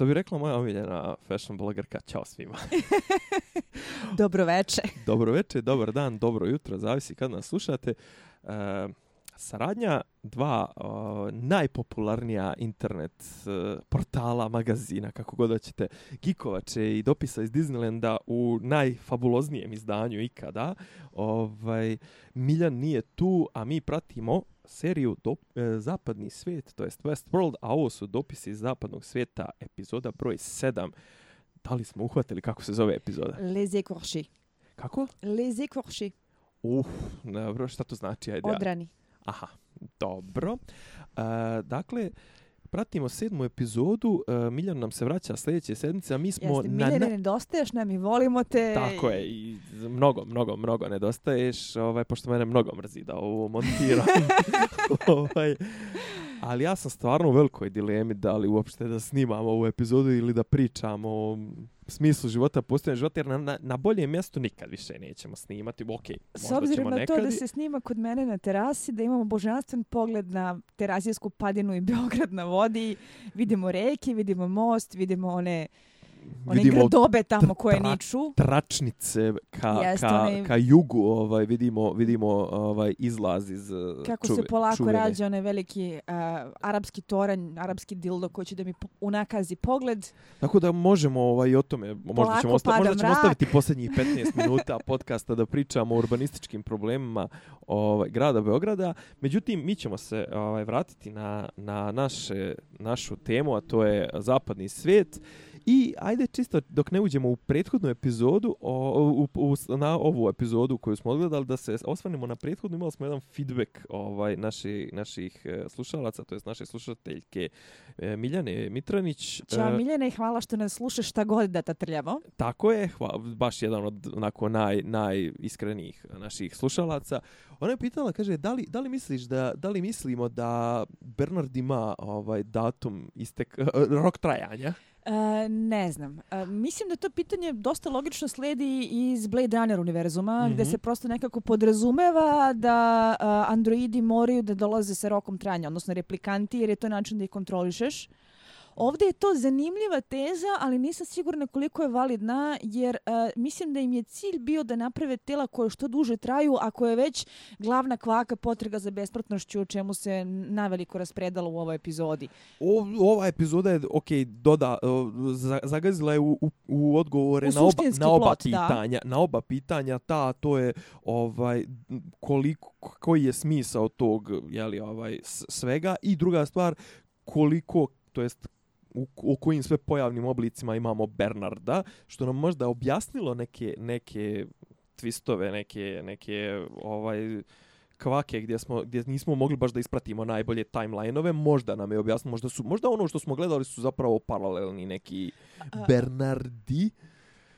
rekla moja omiljena fashion blogerka, čao svima. Dobro veče. dobro veče, dobar dan, dobro jutro, zavisi kad nas slušate. Uh, saradnja dva uh, najpopularnija internet uh, portala, magazina, kako god ćete, Gikovače i dopisa iz Disneylanda u najfabuloznijem izdanju ikada. Ovaj, Miljan nije tu, a mi pratimo seriju do, e, Zapadni svijet, to jest Westworld, a ovo su dopisi iz Zapadnog svijeta, epizoda broj 7. Da li smo uhvatili kako se zove epizoda? Les écorchés. Kako? Les écorchés. Uf, dobro, šta to znači? Ajde, Odrani. Aha, dobro. E, dakle, pratimo sedmu epizodu. E, Miljan nam se vraća sljedeće sedmice, a mi smo... Jeste, Miljane, na... nedostaješ nam i volimo te. Tako je, i mnogo, mnogo, mnogo nedostaješ, ovaj, pošto mene mnogo mrzi da ovo montiram. ovaj, ali ja sam stvarno u velikoj dilemi da li uopšte da snimamo ovu epizodu ili da pričamo o smislu života, postojenju života, jer na, na, na boljem mjestu nikad više nećemo snimati. Ok, S obzirom na nekad... to da se snima kod mene na terasi, da imamo božanstven pogled na terazijsku padinu i Beograd na vodi, vidimo reke, vidimo most, vidimo one one vidimo gradobe tamo koje tra, niču. Tračnice ka, Jest, ka, one... ka jugu ovaj, vidimo, vidimo ovaj, izlaz iz Kako čuve, se polako čuvene. rađa onaj veliki uh, arapski toranj, arapski dildo koji će da mi unakazi pogled. Tako da možemo ovaj, o tome, možda ćemo, osta, možda ćemo ostaviti posljednjih 15 minuta podcasta da pričamo o urbanističkim problemima ovaj, grada Beograda. Međutim, mi ćemo se ovaj, vratiti na, na naše, našu temu, a to je zapadni svijet. I ajde čisto dok ne uđemo u prethodnu epizodu, o, u, u, na ovu epizodu koju smo odgledali, da se osvanimo na prethodnu, imali smo jedan feedback ovaj, naši, naših e, slušalaca, to je naše slušateljke e, Miljane Mitranić. Ćao e, Miljane, hvala što nas slušaš šta god da tatrljamo. Tako je, hvala, baš jedan od onako naj, najiskrenijih naših slušalaca. Ona je pitala, kaže, da li, da li misliš da, da li mislimo da Bernard ima ovaj datum istek, rok trajanja? Uh, ne znam. Uh, mislim da to pitanje dosta logično sledi iz Blade Runner univerzuma, mm -hmm. gde se prosto nekako podrazumeva da uh, androidi moraju da dolaze sa rokom trajanja, odnosno replikanti, jer je to način da ih kontrolišeš. Uh, Ovdje je to zanimljiva teza, ali nisam sigurna koliko je validna, jer uh, mislim da im je cilj bio da naprave tela koje što duže traju, ako je već glavna kvaka potrega za besprotnošću, o čemu se naveliko raspredalo u ovoj epizodi. O, ova epizoda je, ok, doda, zagazila je u, u, u odgovore u na oba, na oba plot, pitanja. Da. Na oba pitanja, ta, to je ovaj koliko, koji je smisao tog, jeli, ovaj, svega. I druga stvar, koliko, to jest u, u kojim sve pojavnim oblicima imamo Bernarda, što nam možda objasnilo neke, neke twistove, neke, neke ovaj kvake gdje smo gdje nismo mogli baš da ispratimo najbolje timelineove, možda nam je objasnilo, možda su možda ono što smo gledali su zapravo paralelni neki Bernardi.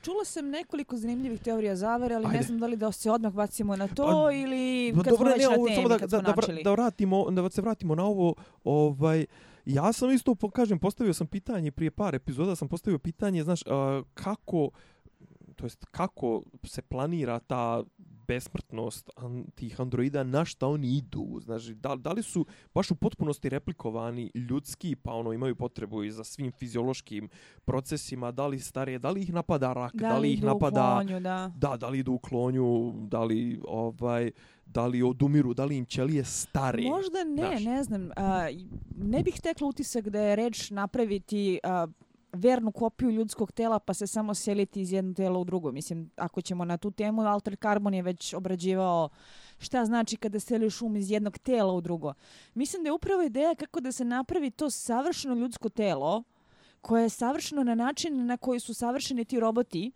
Čula sam nekoliko zanimljivih teorija zavere, ali Ajde. ne znam da li da se odmah bacimo na to pa, ili kad dobro, smo već ne, na temi, da, kad da, smo da, da, vratimo, da se vratimo na ovo, ovaj, Ja sam isto, kažem, postavio sam pitanje prije par epizoda, sam postavio pitanje, znaš, uh, kako, to jest kako se planira ta besmrtnost tih androida, na šta oni idu? Znači, da, da li su baš u potpunosti replikovani ljudski, pa ono imaju potrebu i za svim fiziološkim procesima, da li starije, da li ih napada rak, da, da li ih napada... Klonju, da. da, da li idu u klonju, da li ovaj da li odumiru, da li im ćelije stare. Možda ne, znaš. ne znam. A, ne bih tekla utisak da je reč napraviti a, vernu kopiju ljudskog tela pa se samo seliti iz jednog tela u drugo. Mislim, ako ćemo na tu temu, Alter Carbon je već obrađivao šta znači kada seliš um iz jednog tela u drugo. Mislim da je upravo ideja kako da se napravi to savršeno ljudsko telo koje je savršeno na način na koji su savršeni ti roboti,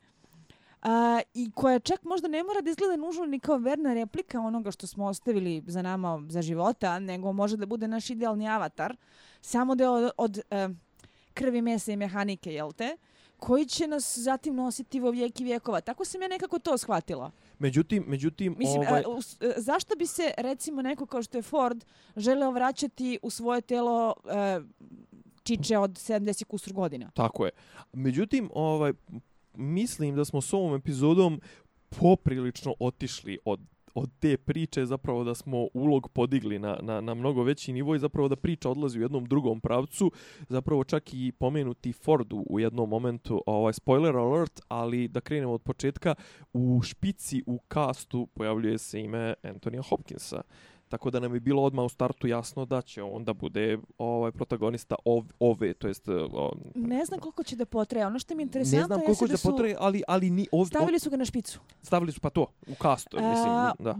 a, i koja čak možda ne mora da izgleda nužno ni kao verna replika onoga što smo ostavili za nama za života, nego može da bude naš idealni avatar, samo da je od, od uh, krvi, mesa i mehanike, jel te? koji će nas zatim nositi vo vijek i vijekova. Tako sam ja nekako to shvatila. Međutim, međutim, Mislim, ovaj... a, e, zašto bi se, recimo, neko kao što je Ford želeo vraćati u svoje telo a, e, čiče od 70 kusur godina? Tako je. Međutim, ovaj, mislim da smo s ovom epizodom poprilično otišli od od te priče zapravo da smo ulog podigli na, na, na mnogo veći nivo i zapravo da priča odlazi u jednom drugom pravcu. Zapravo čak i pomenuti Fordu u jednom momentu, ovaj spoiler alert, ali da krenemo od početka, u špici u kastu pojavljuje se ime Antonija Hopkinsa. Tako da nam je bilo odmah u startu jasno da će on da bude ovaj protagonista ov, ove, to jest... O, ne znam koliko će da potraje. Ono što mi je interesantno ne znam koliko će da, potraje, ali, ali ni... Ov, stavili su ga na špicu. Stavili su pa to, u kastu, mislim, da.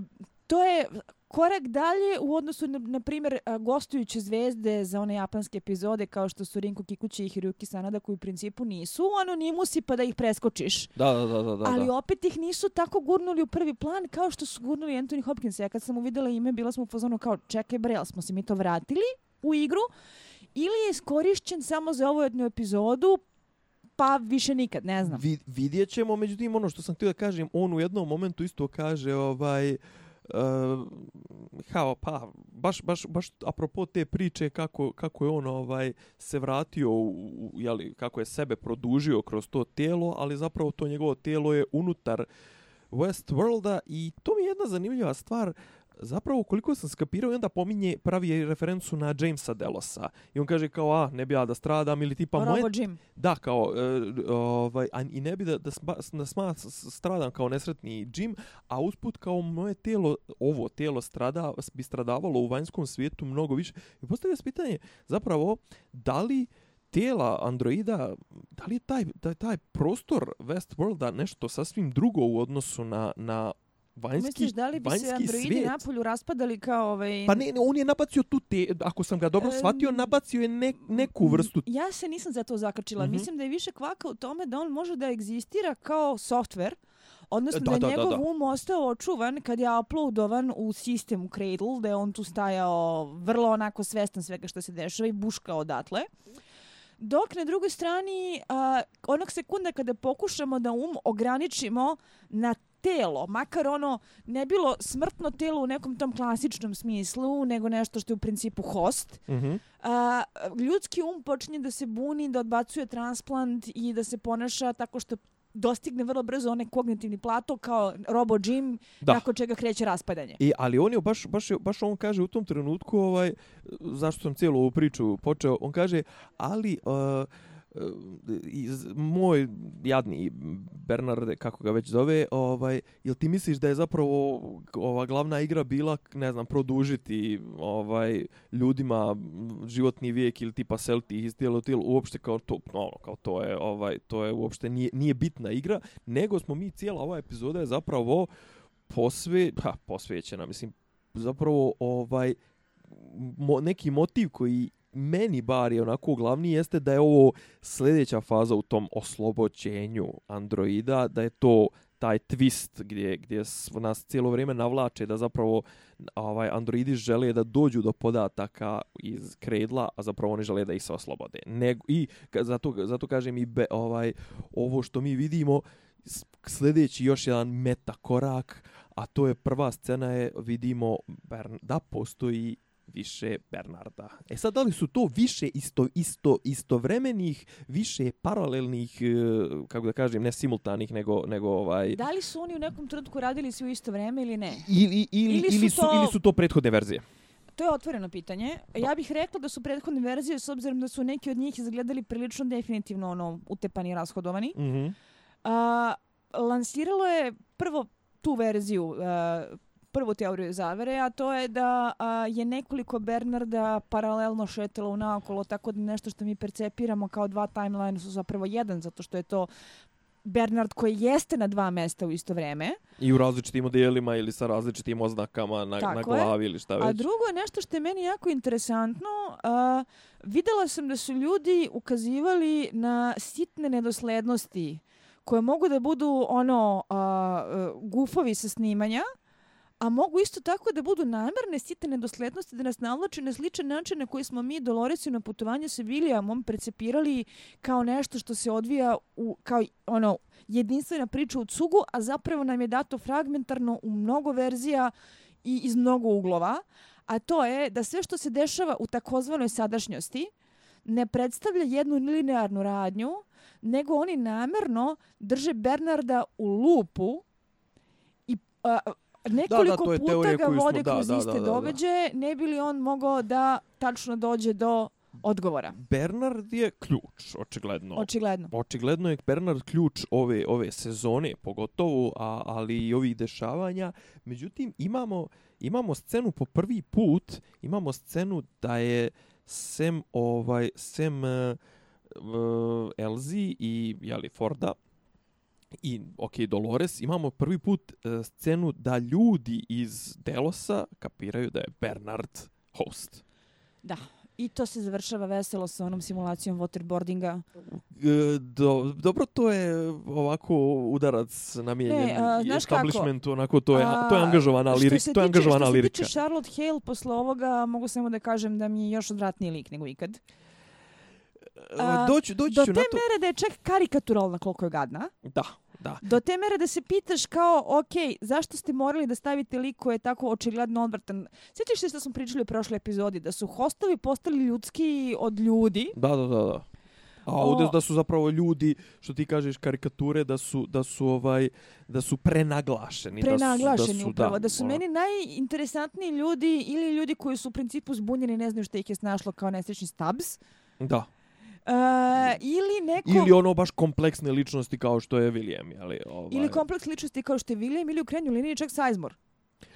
To je korak dalje u odnosu na, na primjer, gostujuće zvezde za one japanske epizode kao što su Rinko Kikuchi i Hiroki Sanada koji u principu nisu anonimusi pa da ih preskočiš. Da, da, da. da Ali opet ih nisu tako gurnuli u prvi plan kao što su gurnuli Anthony Hopkins. Ja kad sam mu videla ime, bila sam u fazonu kao čekaj bre, ali smo se mi to vratili u igru ili je iskorišćen samo za ovu jednu epizodu pa više nikad, ne znam. Vi, vidjet ćemo, međutim, ono što sam htio da kažem, on u jednom momentu isto kaže, ovaj, uh, Eh, uh, kao pa baš baš baš apropo te priče kako kako je on ovaj se vratio u, u jeli, kako je sebe produžio kroz to tijelo ali zapravo to njegovo tijelo je unutar Westworlda i to mi je jedna zanimljiva stvar. uh, zapravo koliko sam skapirao, onda pominje, pravi referencu na Jamesa Delosa. I on kaže kao, a, ne bi ja da stradam ili tipa Robo moje... Jim. Da, kao, e, ovaj, a, i ne bi da, da, sma, da sma, stradam kao nesretni Jim, a usput kao moje telo, ovo telo strada, bi stradavalo u vanjskom svijetu mnogo više. I postavlja se pitanje, zapravo, da li tela androida, da li je taj, taj, taj prostor Westworlda nešto sasvim drugo u odnosu na, na vanjski Misliš da li bi se androidi svijet. napolju raspadali kao ovaj... Pa ne, ne, on je nabacio tu te, ako sam ga dobro shvatio, nabacio je ne, neku vrstu... Ja se nisam za to zakačila. Mm -hmm. Mislim da je više kvaka u tome da on može da egzistira kao software, odnosno da, da, da njegov da, da. um ostao očuvan kad je uploadovan u sistem Cradle, da je on tu stajao vrlo onako svestan svega što se dešava i buškao odatle. Dok na drugoj strani, a, onog sekunda kada pokušamo da um ograničimo na telo, makar ono ne bilo smrtno telo u nekom tom klasičnom smislu, nego nešto što je u principu host, mm -hmm. a, ljudski um počinje da se buni, da odbacuje transplant i da se ponaša tako što dostigne vrlo brzo onaj kognitivni plato kao Robo Jim, da. nakon čega kreće raspadanje. I, ali on je baš, baš, baš on kaže u tom trenutku, ovaj, zašto sam cijelu ovu priču počeo, on kaže, ali... Uh, E, iz, moj jadni Bernard, kako ga već zove, ovaj, jel ti misliš da je zapravo ova glavna igra bila, ne znam, produžiti ovaj ljudima životni vijek ili tipa selti ih iz tijelo, uopšte kao to, no, ono, kao to je, ovaj, to je uopšte nije, nije bitna igra, nego smo mi cijela ova epizoda je zapravo posve, ha, posvećena, mislim, zapravo ovaj, mo, neki motiv koji meni bar je onako glavni jeste da je ovo sljedeća faza u tom oslobođenju androida, da je to taj twist gdje, gdje nas cijelo vrijeme navlače da zapravo ovaj androidi žele da dođu do podataka iz kredla, a zapravo oni žele da ih se oslobode. Nego, I zato, zato kažem i be, ovaj ovo što mi vidimo sljedeći još jedan meta korak, a to je prva scena je vidimo da postoji više Bernarda. E sad, da li su to više isto, isto, istovremenih, više paralelnih, e, kako da kažem, ne simultanih, nego, nego ovaj... Da li su oni u nekom trenutku radili svi u isto vreme ili ne? Ili, ili, ili, su, ili, su, to... ili su to prethodne verzije? To je otvoreno pitanje. Ja bih rekla da su prethodne verzije, s obzirom da su neki od njih izgledali prilično definitivno ono, utepani i rashodovani. Mm -hmm. A, lansiralo je prvo tu verziju a, prvu teoriju zavere, a to je da a, je nekoliko Bernarda paralelno šetalo u naokolo, tako da nešto što mi percepiramo kao dva timeline su zapravo jedan, zato što je to Bernard koji jeste na dva mesta u isto vreme. I u različitim modelima ili sa različitim oznakama na, na glavi ili šta već. A drugo je nešto što je meni jako interesantno. A, videla sam da su ljudi ukazivali na sitne nedoslednosti koje mogu da budu ono a, gufovi sa snimanja, a mogu isto tako da budu namerne sitne nedoslednosti da nas navlače na sličan način na koji smo mi Dolores na putovanju sa Williamom precepirali kao nešto što se odvija u, kao ono, jedinstvena priča u cugu, a zapravo nam je dato fragmentarno u mnogo verzija i iz mnogo uglova, a to je da sve što se dešava u takozvanoj sadašnjosti ne predstavlja jednu linearnu radnju, nego oni namerno drže Bernarda u lupu i a, nekoliko da, da, puta ga vode kroz da, iste događaje, ne bi li on mogao da tačno dođe do odgovora. Bernard je ključ, očigledno. Očigledno. Očigledno je Bernard ključ ove ove sezone, pogotovo, a, ali i ovih dešavanja. Međutim, imamo, imamo scenu po prvi put, imamo scenu da je sem, ovaj, sem uh, Elzi i jeli, Forda, i ok, Dolores, imamo prvi put uh, scenu da ljudi iz Delosa kapiraju da je Bernard host. Da, I to se završava veselo sa onom simulacijom waterboardinga. E, do, dobro, to je ovako udarac namijenjen ne, establishmentu, onako to je, to je angažovana, liri, tiče, to je angažovana što lirika. Što se tiče Charlotte Hale, posle ovoga mogu samo da kažem da mi je još odvratniji lik nego ikad. A, doći, doći do te mere da je čak karikaturalna koliko je gadna. Da, da. Do te mere da se pitaš kao, ok, zašto ste morali da stavite lik koji je tako očigledno odvrtan? Sjetiš se što smo pričali u prošloj epizodi, da su hostovi postali ljudski od ljudi? Da, da, da, da. A ovdje da su zapravo ljudi, što ti kažeš, karikature, da su, da su, ovaj, da su prenaglašeni. Prenaglašeni da su, da su, upravo. Da, da su ono. meni najinteresantniji ljudi ili ljudi koji su u principu zbunjeni, ne znaju što ih je snašlo kao nesrećni stabs. Da. Uh, ili neko... Ili ono baš kompleksne ličnosti kao što je William. Jeli, ovaj... Ili kompleks ličnosti kao što je William ili u krenju liniji čak Sizemore.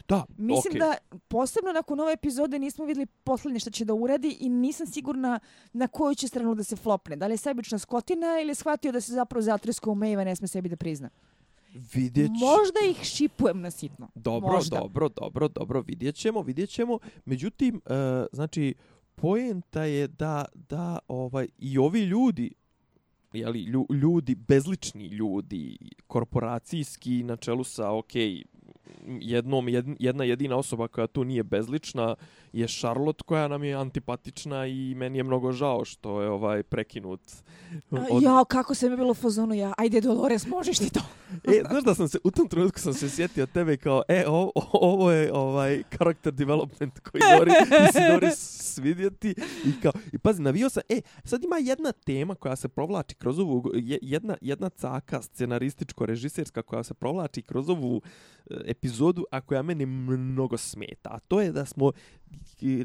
Da, Mislim okay. da posebno nakon ove epizode nismo vidjeli poslednje što će da uradi i nisam sigurna na koju će stranu da se flopne. Da li je sebična skotina ili je shvatio da se zapravo zatresko u Maeve ne sme sebi da prizna. Vidjet Možda ih šipujem na sitno. Dobro, Možda. dobro, dobro, dobro, vidjet ćemo, vidjet ćemo. Međutim, uh, znači, poenta je da da ovaj i ovi ljudi jeli, ljudi, bezlični ljudi, korporacijski na čelu sa, ok, jednom, jedna jedina osoba koja tu nije bezlična je Charlotte koja nam je antipatična i meni je mnogo žao što je ovaj prekinut. Od... Ja, kako se mi bilo fazonu, ja, ajde Dolores, možeš ti to? e, znaš da sam se, u tom trenutku sam se sjetio tebe kao, e, ovo, ovo je ovaj character development koji Dori, si Dori svidjeti. I, kao, I pazi, navio sam, e, sad ima jedna tema koja se provlači kroz ovu, jedna, jedna caka scenarističko-režiserska koja se provlači kroz ovu e, epizodu, a koja meni mnogo smeta. A to je da smo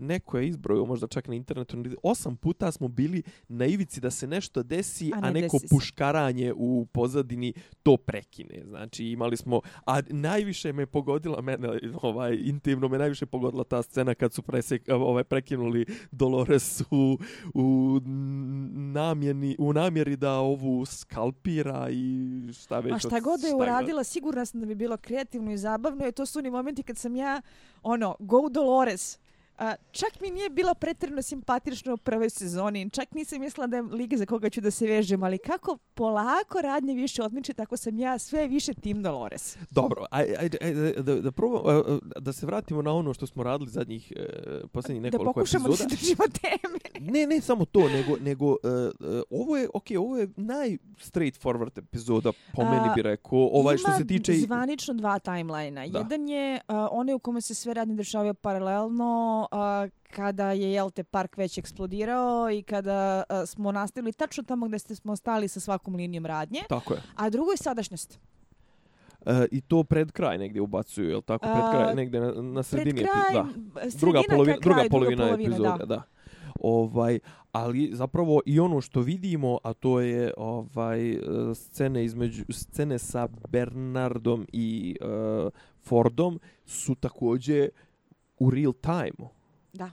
neko je izbrojio možda čak na internetu, osam puta smo bili na ivici da se nešto desi, a, a neko desi puškaranje u pozadini to prekine. Znači imali smo, a najviše me pogodila mene, ovaj, intimno me najviše pogodila ta scena kad su presek, ovaj, prekinuli Dolores u, u, namjeni, u namjeri da ovu skalpira i šta već. A šta god je uradila, sigurna sam da bi bilo kreativno i zabavno, je to su oni momenti kad sam ja, ono, go Dolores, A, čak mi nije bila pretredno simpatična u prvoj sezoni. Čak nisam mislila da je liga za koga ću da se vežem, ali kako polako radnje više odmiče, tako sam ja sve više Tim Dolores. Dobro, ajde, aj, aj, da, da, probam, da se vratimo na ono što smo radili zadnjih e, posljednjih nekoliko epizoda. Da pokušamo da se držimo. Ne, ne samo to, nego, nego uh, ovo je, ok, ovo je naj straightforward epizoda, po A, meni bi rekao, ovaj što se tiče... Ima zvanično dva timelina. Jedan je uh, onaj u kome se sve radnje dešavaju paralelno, a, kada je Jelte park već eksplodirao i kada a, smo nastavili tačno tamo gdje smo stali sa svakom linijom radnje. Tako je. A drugo je sadašnjost. E, I to pred kraj negdje ubacuju, je li tako? Pred kraj, negdje na, na sredini. Pred kraj, da. druga, polovina, kraj, druga polovina, druga polovina epizode, da. da. Ovaj, ali zapravo i ono što vidimo, a to je ovaj e, scene između scene sa Bernardom i uh, Fordom su takođe u real time Da.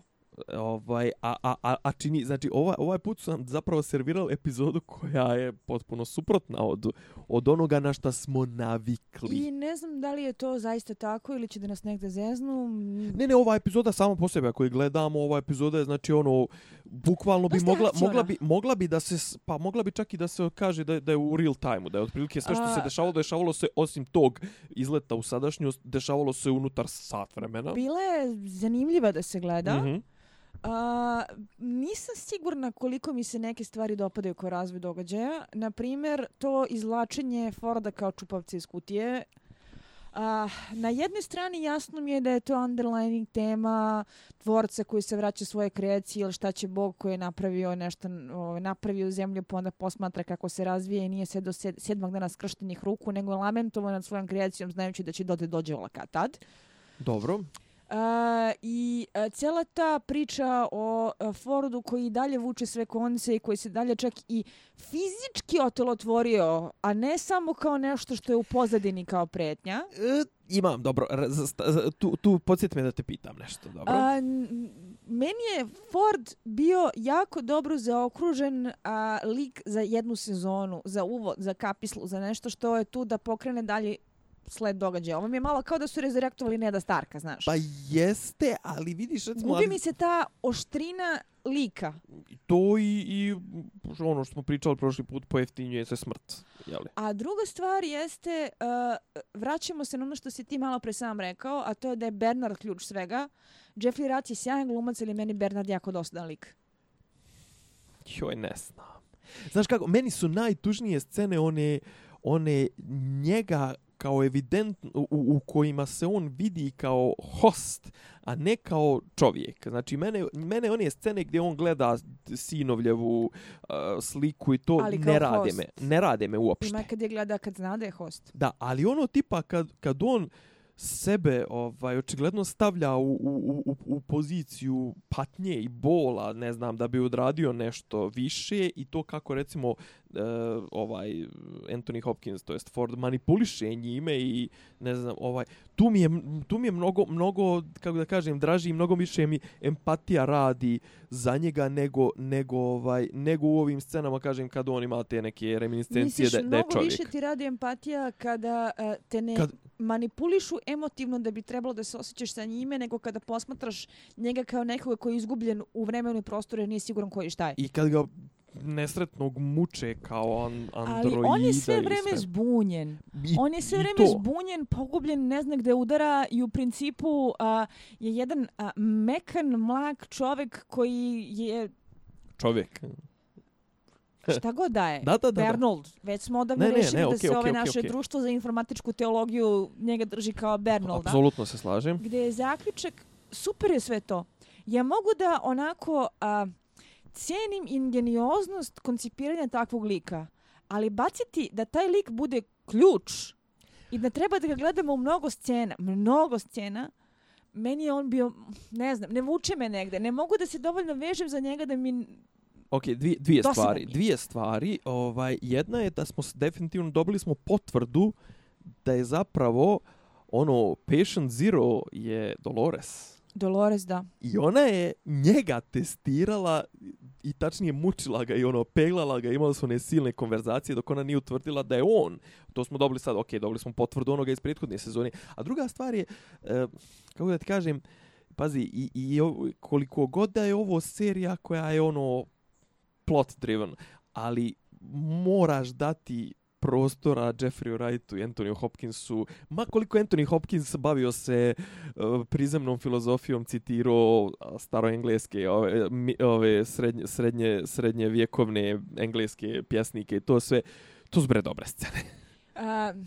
Ovaj, a, a, a, a čini, znači, ovaj, ovaj put su nam zapravo servirali epizodu koja je potpuno suprotna od, od onoga na što smo navikli. I ne znam da li je to zaista tako ili će da nas negde zeznu. Ne, ne, ova epizoda samo po sebi, ako je gledamo, ova epizoda je, znači, ono, bukvalno bi mogla, mogla, bi, mogla bi da se, pa mogla bi čak i da se kaže da, da je u real time da je otprilike sve što se dešavalo, dešavalo se osim tog izleta u sadašnjost, dešavalo se unutar sat vremena. Bila je zanimljiva da se gleda. Mm -hmm. A, nisam sigurna koliko mi se neke stvari dopadaju kao razvoj događaja. Na primjer, to izlačenje Forda kao čupavca iz kutije. A, na jednoj strani jasno mi je da je to underlining tema tvorca koji se vraća svoje kreacije ili šta će Bog koji je napravio nešto, o, napravio zemlju pa onda posmatra kako se razvije i nije se do sedmog dana skrštenih ruku nego je lamentovo nad svojom kreacijom znajući da će dote dođe olaka tad. Dobro. Uh, I uh, cijela ta priča o uh, Fordu koji dalje vuče sve konce i koji se dalje čak i fizički otelotvorio, a ne samo kao nešto što je u pozadini kao pretnja. E, imam, dobro. Tu, tu podsjeti me da te pitam nešto, dobro. A, meni je Ford bio jako dobro zaokružen a, lik za jednu sezonu, za uvod, za kapislu, za nešto što je tu da pokrene dalje sled događaja. Ovo mi je malo kao da su rezurektovali Neda Starka, znaš. Pa jeste, ali vidiš... Recimo, Gubi mi se ta oštrina lika. To i, i ono što smo pričali prošli put, pojeftinjuje se smrt. Jeli? A druga stvar jeste, uh, vraćamo se na ono što si ti malo pre sam rekao, a to je da je Bernard ključ svega. Jeffrey Rat je sjajan glumac, ili meni Bernard jako dosadan lik. Joj, ne znam. Znaš kako, meni su najtužnije scene one, one njega kao evident u, u kojima se on vidi kao host, a ne kao čovjek. Znači, mene, mene one scene gdje on gleda sinovljevu uh, sliku i to ne rade host. me. Ne rade me uopšte. Ima kad je gleda kad zna da je host. Da, ali ono tipa kad, kad on sebe ovaj očigledno stavlja u, u, u, u poziciju patnje i bola, ne znam, da bi odradio nešto više i to kako recimo uh, ovaj Anthony Hopkins, to jest Ford manipuliše njime i ne znam, ovaj tu mi je tu mi je mnogo mnogo kako da kažem draži i mnogo više mi empatija radi za njega nego nego ovaj nego u ovim scenama kažem kad on ima te neke reminiscencije da, da je čovjek. Mnogo više ti radi empatija kada uh, te ne kad, manipulišu emotivno da bi trebalo da se osjećaš sa njime, nego kada posmatraš njega kao nekoga koji je izgubljen u vremenu i prostoru jer nije siguran koji šta je. I kad ga nesretnog muče kao an, androida. Ali on je sve vreme sve. zbunjen. I, on je sve vreme to. zbunjen, pogubljen, ne zna gde udara i u principu a, je jedan a, mekan, mlak čovek koji je... Čovek. Šta god da je. Da, da, da. Bernold. Već smo odavno ne, ne, rešili ne, okay, da se okay, ove okay, naše okay. društvo za informatičku teologiju njega drži kao Bernolda. Apsolutno se slažem. Gde je zaključak, super je sve to. Ja mogu da onako a, cijenim ingenioznost koncipiranja takvog lika, ali baciti da taj lik bude ključ i da treba da ga gledamo u mnogo scena, mnogo scena, meni je on bio, ne znam, ne vuče me negde. Ne mogu da se dovoljno vežem za njega da mi Ok, dvije, dvije stvari. Dvije stvari. Ovaj, jedna je da smo definitivno dobili smo potvrdu da je zapravo ono patient zero je Dolores. Dolores, da. I ona je njega testirala i tačnije mučila ga i ono peglala ga, imali su one silne konverzacije dok ona nije utvrdila da je on. To smo dobili sad, ok, dobili smo potvrdu onoga iz prethodne sezone. A druga stvar je, uh, kako da ti kažem, pazi, i, i koliko god da je ovo serija koja je ono plot driven, ali moraš dati prostora Jeffrey Wrightu i Anthony Hopkinsu. Ma koliko Anthony Hopkins bavio se uh, prizemnom filozofijom, citirao staroengleske, ove, ove srednje, srednje, srednje vjekovne engleske pjesnike, i to sve, to su bre dobre scene. Uh,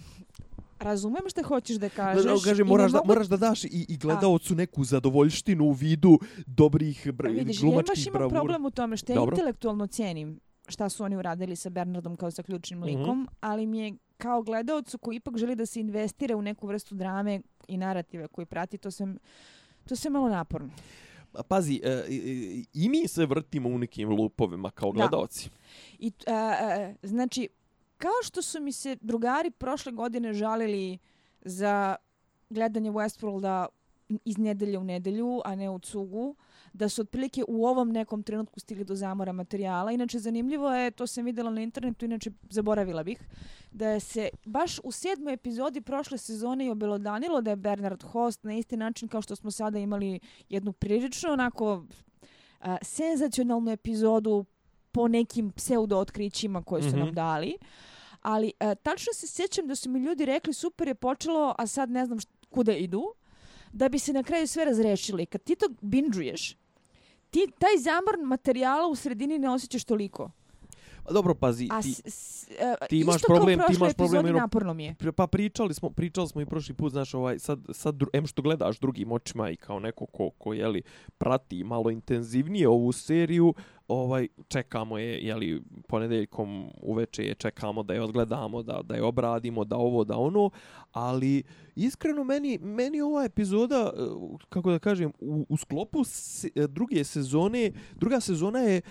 Razumem što hoćeš da kažeš. Da, kaže, moraš, mogu... da, moraš da daš i, i gledaocu neku zadovoljštinu u vidu dobrih br Vidiš, glumačkih bravura. Ja problem u tome što ja intelektualno cijenim šta su oni uradili sa Bernardom kao sa ključnim likom, mm -hmm. ali mi je kao gledaocu koji ipak želi da se investira u neku vrstu drame i narative koji prati, to se, to se malo naporno. Pa, pazi, e, i mi se vrtimo u nekim lupovima kao gledaoci. Da. I, e, e, znači, kao što su mi se drugari prošle godine žalili za gledanje Westworlda iz nedelje u nedelju, a ne u cugu, da su otprilike u ovom nekom trenutku stigli do zamora materijala. Inače, zanimljivo je, to sam videla na internetu, inače zaboravila bih, da se baš u sedmoj epizodi prošle sezone i obelodanilo da je Bernard Host na isti način kao što smo sada imali jednu prilično onako a, senzacionalnu epizodu po nekim pseudo-otkrićima koje su mm -hmm. nam mhm. dali. Ali a, tačno se sjećam da su mi ljudi rekli super je počelo, a sad ne znam kuda idu da bi se na kraju sve razrešili. Kad ti to binđuješ, ti taj zamor materijala u sredini ne osjećaš toliko. dobro, pazi, ti, uh, ti imaš problem, ti imaš problem. Isto naporno mi je. Pa pričali smo, pričali smo i prošli put, znaš, ovaj, sad, sad, em što gledaš drugim očima i kao neko ko, ko jeli, prati malo intenzivnije ovu seriju, ovaj čekamo je je li ponedeljkom uveče je čekamo da je odgledamo da da je obradimo da ovo da ono ali iskreno meni meni ova epizoda e, kako da kažem u, u sklopu se, e, druge sezone druga sezona je e,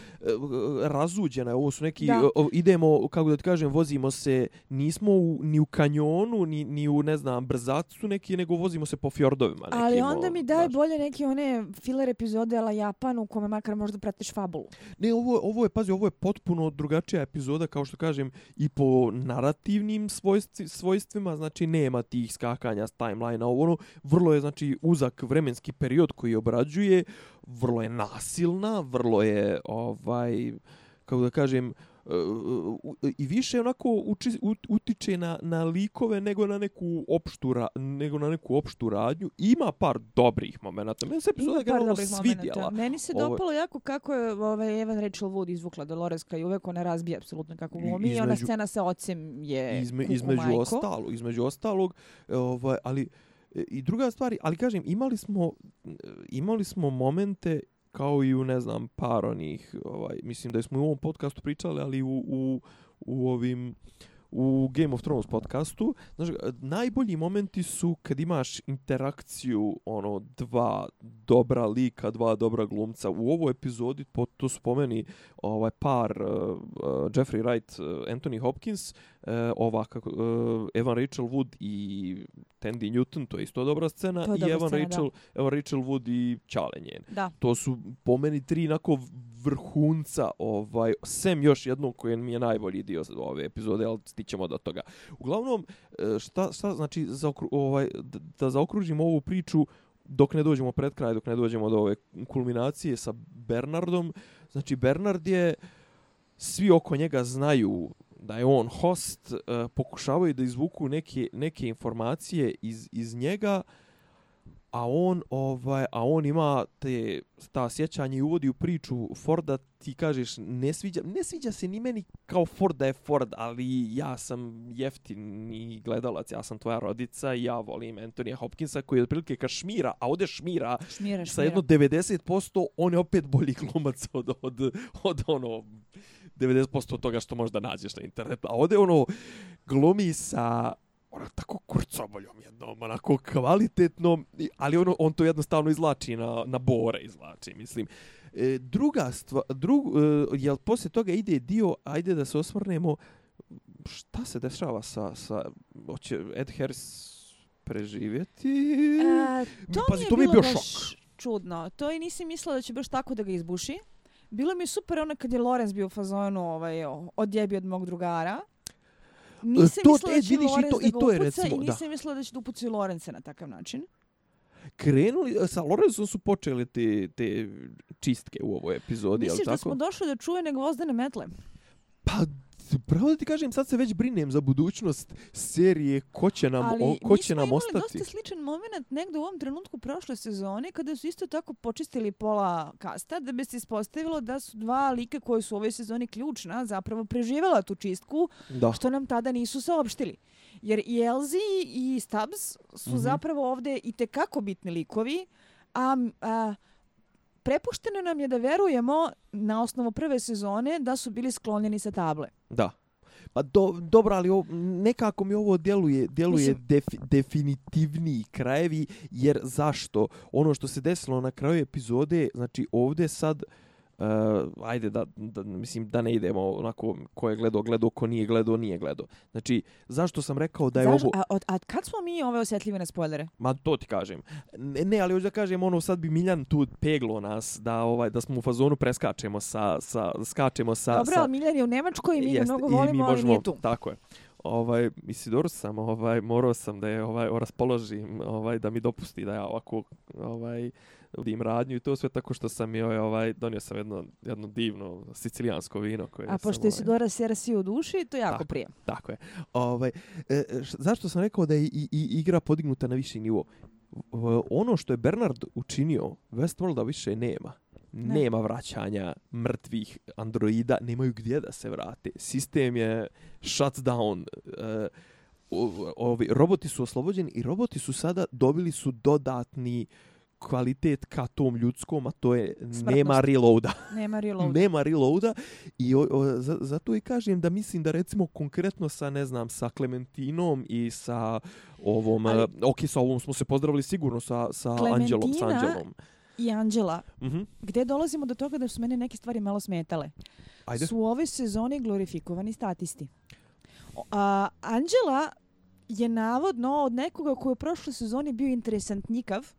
razuđena ovo su neki da. idemo kako da ti kažem vozimo se nismo u, ni u kanjonu ni ni u ne znam brzacu neki nego vozimo se po fjordovima nekim, ali onda mi daj bolje neke one filler epizode ala Japanu u kome makar možda pratiš fabulu Ne, ovo, ovo je, pazi, ovo je potpuno drugačija epizoda, kao što kažem, i po narativnim svojstvi, svojstvima, znači nema tih skakanja s timeline-a, ovo ono, vrlo je, znači, uzak vremenski period koji obrađuje, vrlo je nasilna, vrlo je, ovaj, kako da kažem, i više onako uči, utiče na, na likove nego na neku opštu ra, nego na neku opštu radnju. Ima par dobrih momenata. Meni se epizoda generalno svidjela. Meni se Ovo... dopalo jako kako je ovaj Evan Rachel Wood izvukla Doloreska i uvek ona razbija apsolutno kako glumi. I ona scena sa ocem je izme, između majko. ostalog između ostalog ovaj ali e, i druga stvar ali kažem imali smo imali smo momente kao i u ne znam par onih ovaj mislim da smo u ovom podcastu pričali ali u u u ovim u Game of Thrones podcastu. Znači najbolji momenti su kad imaš interakciju ono dva dobra lika dva dobra glumca. U ovoj epizodi po, to spomeni ovaj par uh, uh, Jeffrey Wright uh, Anthony Hopkins uh, ova kako uh, Evan Rachel Wood i Tandy Newton, to je isto dobra scena, i Evan, scena, Rachel, Evan Rachel Wood i Čale njen. Da. To su po meni tri inako vrhunca, ovaj, sem još jednog koji mi je najbolji dio ove epizode, ali stićemo do toga. Uglavnom, e, šta, šta znači za, ovaj, da zaokružimo ovu priču, dok ne dođemo pred kraj, dok ne dođemo do ove kulminacije sa Bernardom, znači Bernard je, svi oko njega znaju da je on host, uh, pokušavaju da izvuku neke, neke informacije iz, iz njega, a on ovaj a on ima te ta sjećanje i uvodi u priču Forda ti kažeš ne sviđa ne sviđa se ni meni kao Ford da je Ford ali ja sam jeftini gledalac ja sam tvoja rodica i ja volim Antonija Hopkinsa koji je otprilike ka šmira a ode šmira, šmira, šmira. sa jedno 90% on je opet bolji glumac od, od, od ono 90% od toga što možda nađeš na internetu. A ovdje ono glumi sa ono tako kurcoboljom jednom, onako kvalitetnom, ali ono, on to jednostavno izlači na, na bore izlači, mislim. E, druga stvar, drug, e, jel poslije toga ide dio, ajde da se osvrnemo, šta se dešava sa, sa hoće Ed Harris preživjeti? E, to Pazi, mi je to mi je bio šok. čudno. To i nisi mislila da će baš tako da ga izbuši. Bilo mi super ono kad je Lorenz bio u fazonu ovaj, odjebi od mog drugara. Nisam to, mislila da će vidiš, Lorenz i to, da i to je, recimo, i nisam da. mislila da će da upuci Lorenza na takav način. Krenuli, sa Lorenzom su počeli te, te čistke u ovoj epizodi, Misliš da smo došli do čuvene gvozdene metle? Pa pravo da ti kažem, sad se već brinem za budućnost serije, ko će nam, o, ko će nam ostati. Ali mi smo dosta sličan moment negdje u ovom trenutku prošle sezone, kada su isto tako počistili pola kasta, da bi se ispostavilo da su dva lika koje su u ovoj sezoni ključna, zapravo preživjela tu čistku, da. što nam tada nisu saopštili. Jer i Elzi i Stubbs su mm -hmm. zapravo ovdje i tekako bitni likovi, a, a prepušteno nam je da verujemo na osnovu prve sezone da su bili sklonjeni sa table. Da. Pa do, dobro, ali ovo, nekako mi ovo djeluje, djeluje Mislim... def, definitivniji krajevi, jer zašto? Ono što se desilo na kraju epizode, znači ovdje sad... Uh, uh, ajde da, da, mislim da ne idemo onako ko je gledao, gledao, ko nije gledao, nije gledao. Znači, zašto sam rekao da je Znaš, ovo... A, a, a kad smo mi ove osjetljive na spoilere? Ma to ti kažem. Ne, ne ali hoću da kažem, ono sad bi Miljan tu peglo nas da ovaj da smo u fazonu preskačemo sa, sa skačemo sa... Dobro, sa... Miljan je u Nemačkoj i mi jest, mnogo volimo, ali nije tu. Tako je ovaj Isidor sam ovaj morao sam da je ovaj raspoložim ovaj da mi dopusti da ja ovako ovaj vidim radnju i to sve tako što sam joj ovaj donio sam jedno jedno divno sicilijansko vino koje A pošto je Isidora ovaj, sersi u duši, to jako tako, prije. Tako je. Ovaj e, š, zašto sam rekao da je i, i, igra podignuta na viši nivo? Ono što je Bernard učinio, Westworlda više nema. Ne. Nema vraćanja mrtvih androida, nemaju gdje da se vrate. Sistem je shut down. Uh, ovi roboti su oslobođeni i roboti su sada dobili su dodatni kvalitet ka tom ljudskom, a to je Smrtnost. nema reloada. Nema reloada. nema reloada i o, o, za, zato i kažem da mislim da recimo konkretno sa, ne znam, sa Clementinom i sa ovom, Ali, ok, sa ovom smo se pozdravili sigurno sa, sa Anđelom. Sa Anđelom i Anđela, mm -hmm. gdje dolazimo do toga da su mene neke stvari malo smetale. Ajde. Su u ove sezone glorifikovani statisti. A, Anđela je navodno od nekoga koji u prošloj sezoni bio interesantnikav,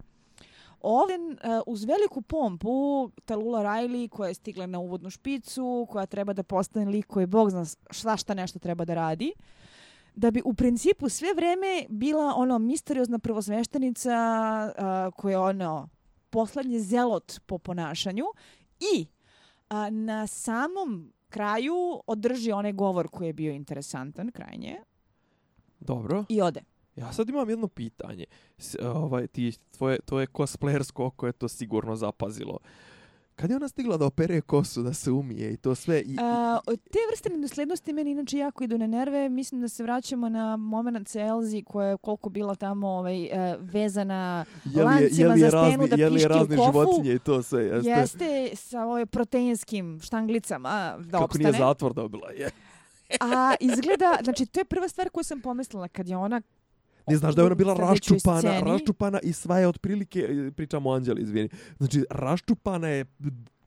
Ovdje uh, uz veliku pompu Talula Riley koja je stigla na uvodnu špicu, koja treba da postane lik koji bog zna šta šta nešto treba da radi, da bi u principu sve vreme bila ono misteriozna prvosveštenica uh, koja je ono poslednji zelot po ponašanju i a, na samom kraju održi onaj govor koji je bio interesantan krajnje. Dobro. I ode. Ja sad imam jedno pitanje. S, ovaj, ti, tvoje, tvoje cosplayersko oko je to sigurno zapazilo. Kad je ona stigla da opere kosu, da se umije i to sve? I, A, te vrste nedoslednosti meni inače jako idu na nerve. Mislim da se vraćamo na moment sa Elzi koja je koliko bila tamo ovaj, uh, vezana je li, lancima je li je za stenu razni, da piški u kofu. životinje i to sve, jeste? Jeste sa ovaj proteinskim štanglicama da Kako opstane. Nije zatvor dobila, je. A izgleda, znači to je prva stvar koju sam pomislila kad je ona Ne znaš da je ona bila raščupana, raščupana i sva je otprilike, pričamo o Anđeli, izvini, znači raščupana je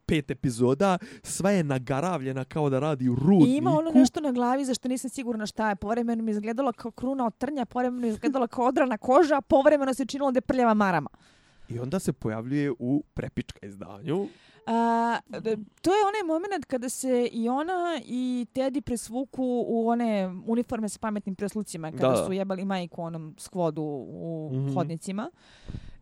pet epizoda, sva je nagaravljena kao da radi u rudniku. I ima ono nešto na glavi za što nisam sigurna šta je. Povremeno mi izgledalo kao kruna od trnja, povremeno mi izgledalo kao odrana koža, povremeno se činilo da je prljava marama. I onda se pojavljuje u prepička izdanju. A, to je onaj moment kada se i ona i Teddy presvuku u one uniforme sa pametnim preslucima kada da. su jebali majku onom skvodu u mm -hmm. hodnicima.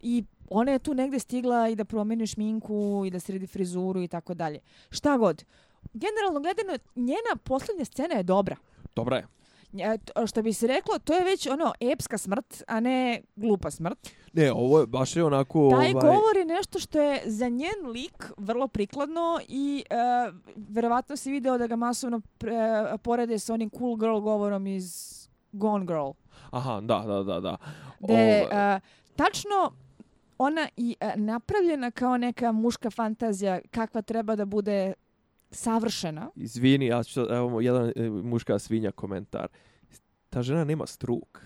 I ona je tu negde stigla i da promeni šminku i da sredi frizuru i tako dalje. Šta god. Generalno gledano, njena posljednja scena je dobra. Dobra je što bi se reklo, to je već ono epska smrt, a ne glupa smrt. Ne, ovo je baš je onako... Taj ovaj... govor je nešto što je za njen lik vrlo prikladno i uh, verovatno se video da ga masovno pre, porede s onim cool girl govorom iz Gone Girl. Aha, da, da, da. da. De, uh, tačno ona i uh, napravljena kao neka muška fantazija kakva treba da bude savršena. Izvini, ja ću, evo, jedan e, muška svinja komentar. Ta žena nema struk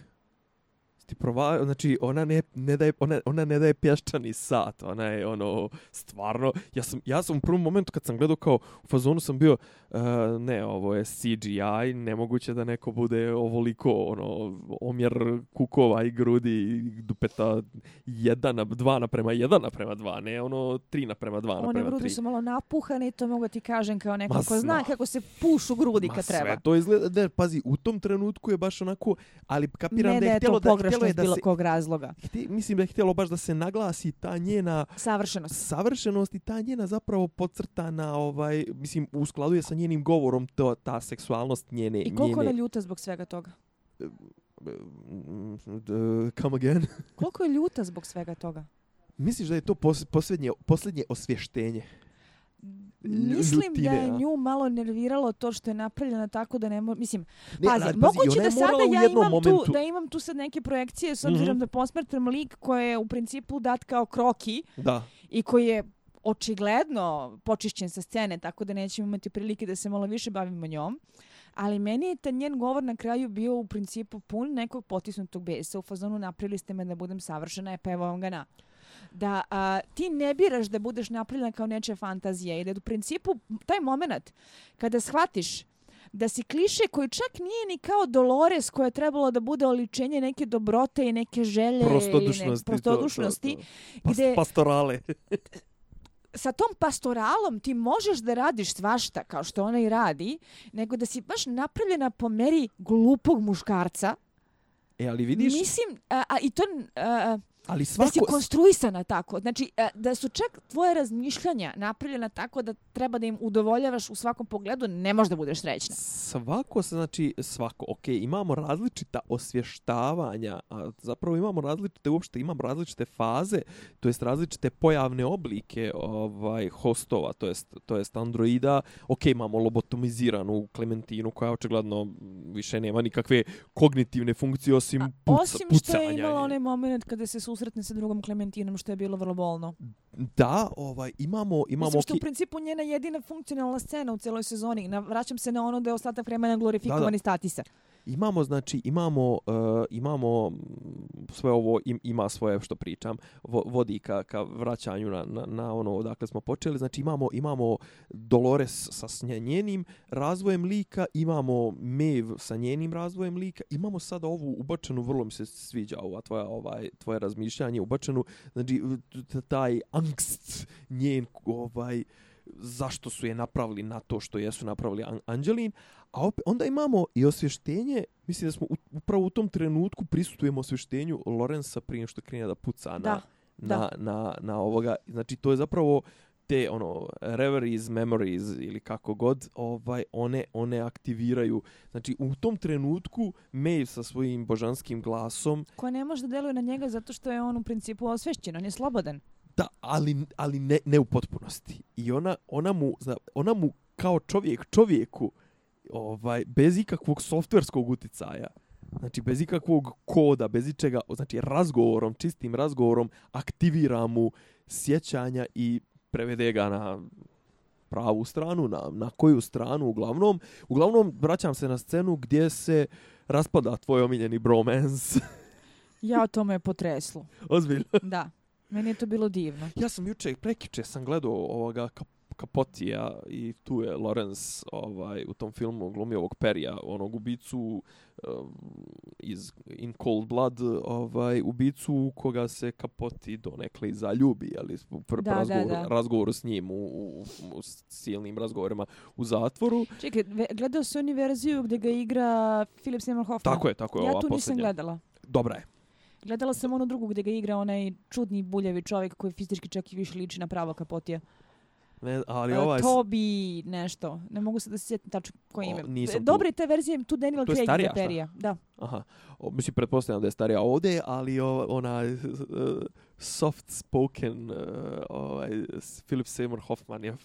ti prova, znači ona ne, ne daje, ona, ona ne daje pješčani sat, ona je ono, stvarno, ja sam, ja sam u prvom momentu kad sam gledao kao u fazonu sam bio, uh, ne, ovo je CGI, nemoguće da neko bude ovoliko, ono, omjer kukova i grudi dupeta jedan, dva naprema jedan naprema dva, ne ono tri naprema dva naprema tri. One grudi su malo napuhane i to mogu ti kažem kao neko ko zna kako se pušu grudi kad treba. Ma sve to izgleda, ne, pazi, u tom trenutku je baš onako, ali kapiram ne, da je htjelo da, htjelo je da bilo se, kog razloga. Hti, mislim da je htjelo baš da se naglasi ta njena savršenost. Savršenost i ta njena zapravo podcrtana, ovaj, mislim, u skladu je sa njenim govorom to, ta seksualnost njene. I koliko njene... je ljuta zbog svega toga? Come again? koliko je ljuta zbog svega toga? Misliš da je to posljednje, posljednje osvještenje? Mislim da je nju malo nerviralo to što je napravljena tako da ne mo... Mislim, ne, pazi, pazi moguće da sada ja imam momentu... tu, da imam tu sad neke projekcije s obzirom mm -hmm. da posmrtam lik koji je u principu dat kao kroki da. i koji je očigledno počišćen sa scene, tako da nećemo imati prilike da se malo više bavimo njom. Ali meni je ta njen govor na kraju bio u principu pun nekog potisnutog besa. U fazonu napravili ste me da budem savršena, e pa evo vam ga na da a, ti ne biraš da budeš napravljena kao nečija fantazija i da u principu taj moment kada shvatiš da si kliše koji čak nije ni kao Dolores koja je trebalo da bude oličenje neke dobrote i neke želje prostodušnosti, i ne, prostodušnosti to, to, to. Gde, pastorale sa tom pastoralom ti možeš da radiš svašta kao što ona i radi nego da si baš napravljena po meri glupog muškarca e ali vidiš mislim a, a i to a, Ali svako... Da si konstruisana tako. Znači, e, da su čak tvoje razmišljanja napravljena tako da treba da im udovoljavaš u svakom pogledu, ne može da budeš srećna. Svako se, znači, svako, ok, imamo različita osvještavanja, a zapravo imamo različite, uopšte imamo različite faze, to jest različite pojavne oblike ovaj hostova, to jest, to jest androida. Ok, imamo lobotomiziranu Klementinu koja očigledno više nema nikakve kognitivne funkcije osim, puca, osim pucanja. Osim što je imala onaj moment kada se susretne sa drugom Klementinom, što je bilo vrlo bolno. Da, ovaj, imamo... imamo Mislim što u principu njena jedina funkcionalna scena u cijeloj sezoni. Na, vraćam se na ono da je ostatak vremena glorifikovani statisa. Imamo, znači, imamo, uh, imamo mm, sve ovo, im, ima svoje, što pričam, vo, vodi ka, ka vraćanju na, na, na ono odakle smo počeli. Znači, imamo, imamo Dolores sa njenim razvojem lika, imamo Maeve sa njenim razvojem lika, imamo sada ovu ubačenu, vrlo mi se sviđa ova tvoja, ovaj, tvoje razmišljanje, ubačenu, znači, taj angst njen, ovaj, zašto su je napravili na to što jesu napravili Angelin, a opet, onda imamo i osvještenje, mislim da smo upravo u tom trenutku prisutujemo osvještenju Lorenza prije što krene da puca na, da, na, da. na, na ovoga. Znači, to je zapravo te ono reveries memories ili kako god ovaj one one aktiviraju znači u tom trenutku Maeve sa svojim božanskim glasom ko ne može da deluje na njega zato što je on u principu osvešćen on je slobodan Da, ali, ali ne, ne u potpunosti. I ona, ona, mu, ona mu kao čovjek čovjeku, ovaj, bez ikakvog softverskog uticaja, znači bez ikakvog koda, bez ičega, znači razgovorom, čistim razgovorom, aktivira mu sjećanja i prevede ga na pravu stranu, na, na koju stranu uglavnom. Uglavnom, vraćam se na scenu gdje se raspada tvoj omiljeni bromance. ja o tome potreslo. Ozbiljno? Da. Meni je to bilo divno. Ja sam juče, prekiče sam gledao ovoga kap Kapotija i tu je Lorenz ovaj, u tom filmu glumi ovog Perija, onog ubicu um, iz In Cold Blood, ovaj, ubicu koga se Kapoti donekle i zaljubi, ali u pr da, razgovor, da, da. razgovoru s njim u, u, u silnim razgovorima u zatvoru. Čekaj, gledao se oni verziju gdje ga igra Philip Seymour Hoffman? Tako je, tako je. Ja ova tu nisam gledala. Dobra je. Gledala sam onu drugu gdje ga igra onaj čudni buljevi čovjek koji fizički čak i više liči na pravo kapotija. Ne, ali uh, ovaj... Tobi nešto. Ne mogu se da se sjetim tačno koje ime. Nisam Dobre te verzije, tu Daniel Craig starija, Perija. Da. Aha. O, mislim, pretpostavljam da je starija ovdje, ali o, ona uh, soft spoken uh, ovaj, Philip Seymour Hoffman je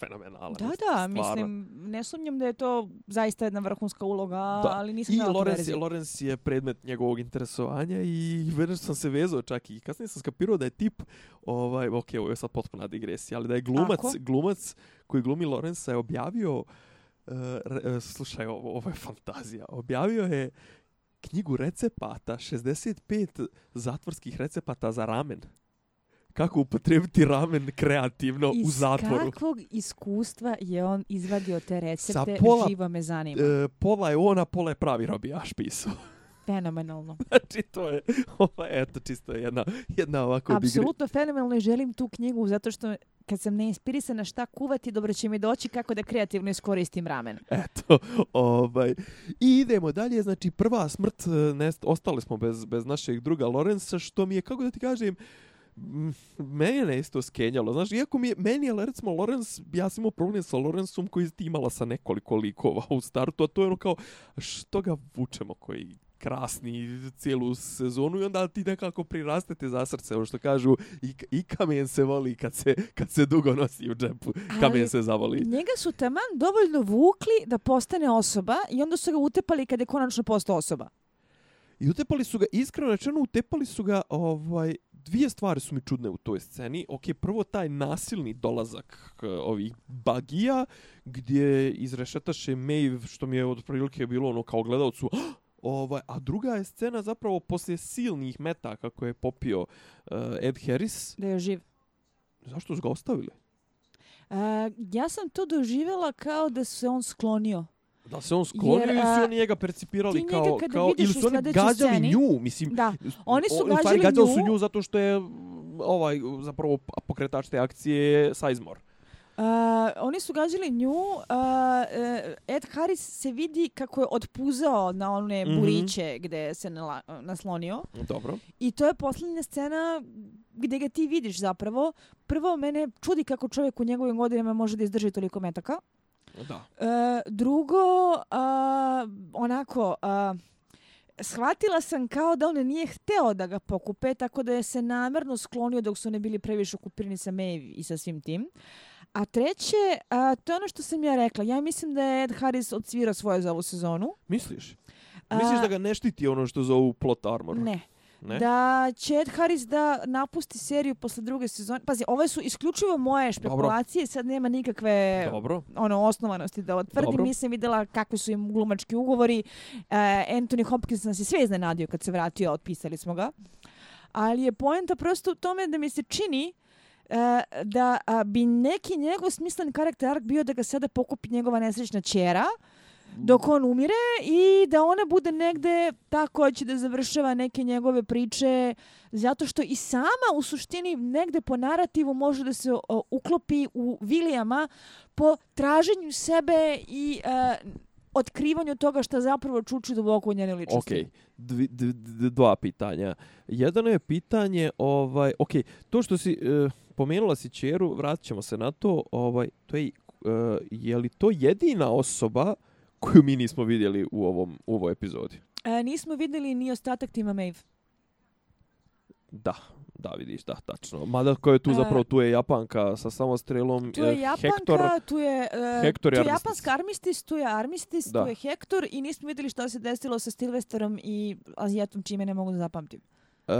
fenomenalan. Da, da, stvarno. mislim, ne sumnjam da je to zaista jedna vrhunska uloga, da. ali nisam I Lorenz, je, Lorenz je predmet njegovog interesovanja i verujem sam se vezao čak i kasnije sam skapirao da je tip, ovaj, ok, ovo je sad potpuna digresija, ali da je glumac, Ako? glumac koji glumi Lorenza je objavio, uh, re, slušaj, ovo, ovo je fantazija, objavio je knjigu recepata, 65 zatvorskih recepata za ramen kako upotrebiti ramen kreativno Iz u zatvoru. Iz kakvog iskustva je on izvadio te recepte, pola, živo me zanima. E, pola je ona, pola je pravi robijaš pisao. Fenomenalno. znači, to je, ovo, eto, čisto jedna, jedna ovako... Apsolutno digri... fenomenalno i želim tu knjigu, zato što kad sam neinspirisana šta kuvati, dobro će mi doći kako da kreativno iskoristim ramen. Eto, ovaj. I idemo dalje, znači, prva smrt, e, ne, ostali smo bez, bez našeg druga Lorenza, što mi je, kako da ti kažem, meni je isto skenjalo. Znaš, iako mi je, meni je, recimo, Lorenz, ja sam imao problem sa Lorenzom koji ti imala sa nekoliko likova u startu, a to je ono kao, što ga vučemo koji krasni cijelu sezonu i onda ti nekako prirastete za srce, ono što kažu, i, i kamen se voli kad se, kad se dugo nosi u džepu, kamen se zavoli. Njega su taman dovoljno vukli da postane osoba i onda su ga utepali kad je konačno postao osoba. I utepali su ga, iskreno rečeno, utepali su ga, ovaj, dvije stvari su mi čudne u toj sceni. Ok, prvo taj nasilni dolazak ovih bagija, gdje izrešetaše Maeve, što mi je od prilike bilo ono kao gledalcu, ovaj, a druga je scena zapravo poslije silnih metaka koje je popio uh, Ed Harris. Da je živ. Zašto su ga ostavili? Uh, ja sam to doživjela kao da se on sklonio. Da se on sklonio Jer, ili su oni njega percipirali kao, kao ili su oni gađali sceni, nju, mislim. Da, oni su gađali, stvari, gađali nju. su nju zato što je ovaj zapravo pokretač te akcije Sizemore. oni su gađali nju. Uh, Ed Harris se vidi kako je otpuzao na one mm -hmm. buriće gde se nala, naslonio. Dobro. I to je posljednja scena gdje ga ti vidiš zapravo. Prvo, mene čudi kako čovjek u njegovim godinama može da izdrži toliko metaka. Da. Uh, drugo, uh, onako... Uh, shvatila sam kao da on nije hteo da ga pokupe, tako da je se namjerno sklonio dok su ne bili previše okupirani sa Maeve i sa svim tim. A treće, a, to je ono što sam ja rekla. Ja mislim da je Ed Harris odsvirao svoje za ovu sezonu. Misliš? Misliš a, da ga ne štiti ono što zovu plot armor? Ne ne? da će Ed Harris da napusti seriju posle druge sezone. Pazi, ove su isključivo moje špekulacije, Dobro. sad nema nikakve Dobro. ono osnovanosti da otvrdim. Dobro. Nisam videla kakvi su im glumački ugovori. Uh, Anthony Hopkins nas je sve iznenadio kad se vratio, otpisali smo ga. Ali je poenta prosto u tome da mi se čini uh, da uh, bi neki njegov smislen karakter bio da ga sada pokupi njegova nesrećna čera, dok on umire i da ona bude negde tako će da završava neke njegove priče zato što i sama u suštini negde po narativu može da se o, uklopi u Vilijama po traženju sebe i e, otkrivanju toga što zapravo čuči duboko u njene ličnosti. Okej, okay. dva pitanja. Jedno je pitanje, ovaj, ok, to što si e, pomenula si Čeru, vratit ćemo se na to, ovaj, to je, e, je li to jedina osoba koju mi nismo vidjeli u ovom u ovoj epizodi. E, nismo vidjeli ni ostatak tima Maeve. Da, da vidiš, da, tačno. Mada ko je tu e, zapravo, tu je Japanka sa samostrelom. Tu je e, Japanka, Hector, tu je, uh, Hector tu je Japanska Armistis, tu je Armistis, da. tu je Hector i nismo vidjeli što se desilo sa Stilvesterom i Azijatom čime ne mogu da zapamtim. Uh,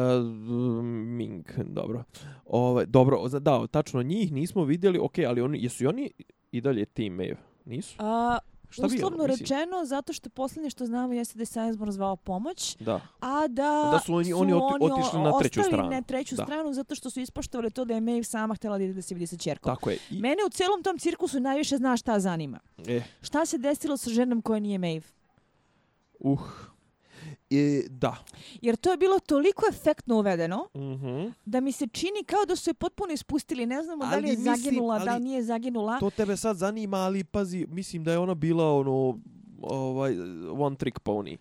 Ming, dobro. Ove, dobro, da, tačno njih nismo vidjeli, ok, ali oni, jesu i oni i dalje Team Maeve? Nisu? A, Šta Uslovno bi rečeno, zato što posljednje što znamo jeste da je Sainsborn zvao pomoć, da. a da, da su oni, oni, oti, otišli na treću stranu. na treću da. stranu zato što su ispoštovali to da je Maeve sama htjela da ide da se vidi sa čerkom. Tako je. I... Mene u celom tom cirkusu najviše zna šta zanima. E. Šta se desilo sa ženom koja nije Maeve? Uh, E, da. Jer to je bilo toliko efektno uvedeno, mm -hmm. da mi se čini kao da su je potpuno ispustili. Ne znamo ali da li je mislim, zaginula, da li nije zaginula. To tebe sad zanima, ali pazi, mislim da je ona bila ono, ovaj, one trick pony.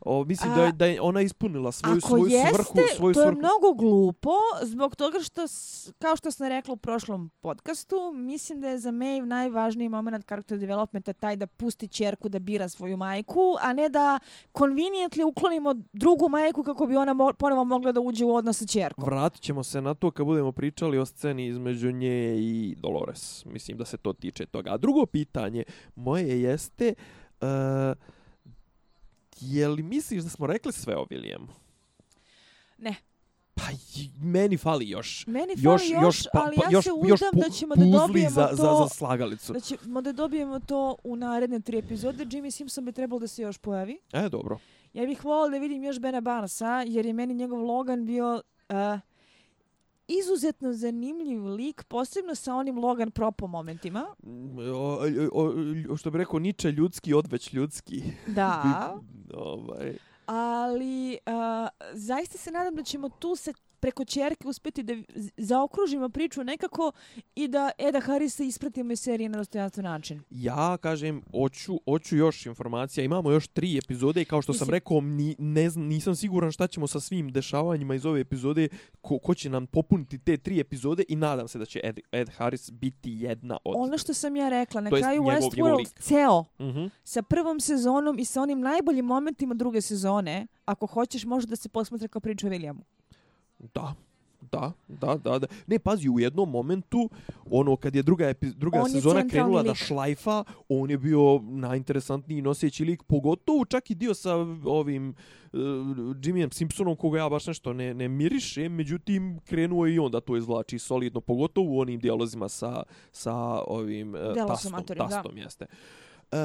O, mislim A, da, je, da je ona ispunila svoju, svoju jeste, svrhu. Svoju to je svrhu. mnogo glupo, zbog toga što, kao što sam rekla u prošlom podcastu, mislim da je za Maeve najvažniji moment karakter developmenta taj da pusti čerku da bira svoju majku, a ne da conveniently uklonimo drugu majku kako bi ona mo ponovo mogla da uđe u odnos sa čerkom. Vratit ćemo se na to kad budemo pričali o sceni između nje i Dolores. Mislim da se to tiče toga. A drugo pitanje moje jeste... Uh, je li misliš da smo rekli sve o Williamu? Ne. Pa meni fali još. Meni fali još, još, još pa, ali ja još, se udam da ćemo da dobijemo za, to... Za, za slagalicu. Da ćemo da dobijemo to u naredne tri epizode. Jimmy Simpson bi trebalo da se još pojavi. E, dobro. Ja bih volila da vidim još Bena Barnesa, jer je meni njegov Logan bio... Uh, izuzetno zanimljiv lik, posebno sa onim Logan Propo momentima. O, o, o, što bi rekao, niče ljudski, odveć ljudski. Da. ovaj. Ali, uh, zaista se nadam da ćemo tu se preko čerke uspeti da zaokružimo priču nekako i da Eda Harisa ispratimo iz serije na dostojanstven način. Ja kažem, hoću, hoću još informacija. Imamo još tri epizode i kao što Mislim, sam rekao, ni, ne nisam siguran šta ćemo sa svim dešavanjima iz ove epizode, ko, ko će nam popuniti te tri epizode i nadam se da će Ed, Ed Harris biti jedna od... Ono što sam ja rekla, na kraju Westworld ceo, uh mhm. -huh. sa prvom sezonom i sa onim najboljim momentima druge sezone, ako hoćeš, može da se posmatra kao priča o Williamu. Da, da, da, da, da. Ne, pazi, u jednom momentu, ono, kad je druga, epi, druga sezona krenula lik. da šlajfa, on je bio najinteresantniji noseći lik, pogotovo čak i dio sa ovim uh, Jimmyem Simpsonom, koga ja baš nešto ne, ne miriše, međutim, krenuo je i on da to izvlači solidno, pogotovo u onim dijalozima sa, sa ovim uh, tastom, tastom da. jeste. Uh,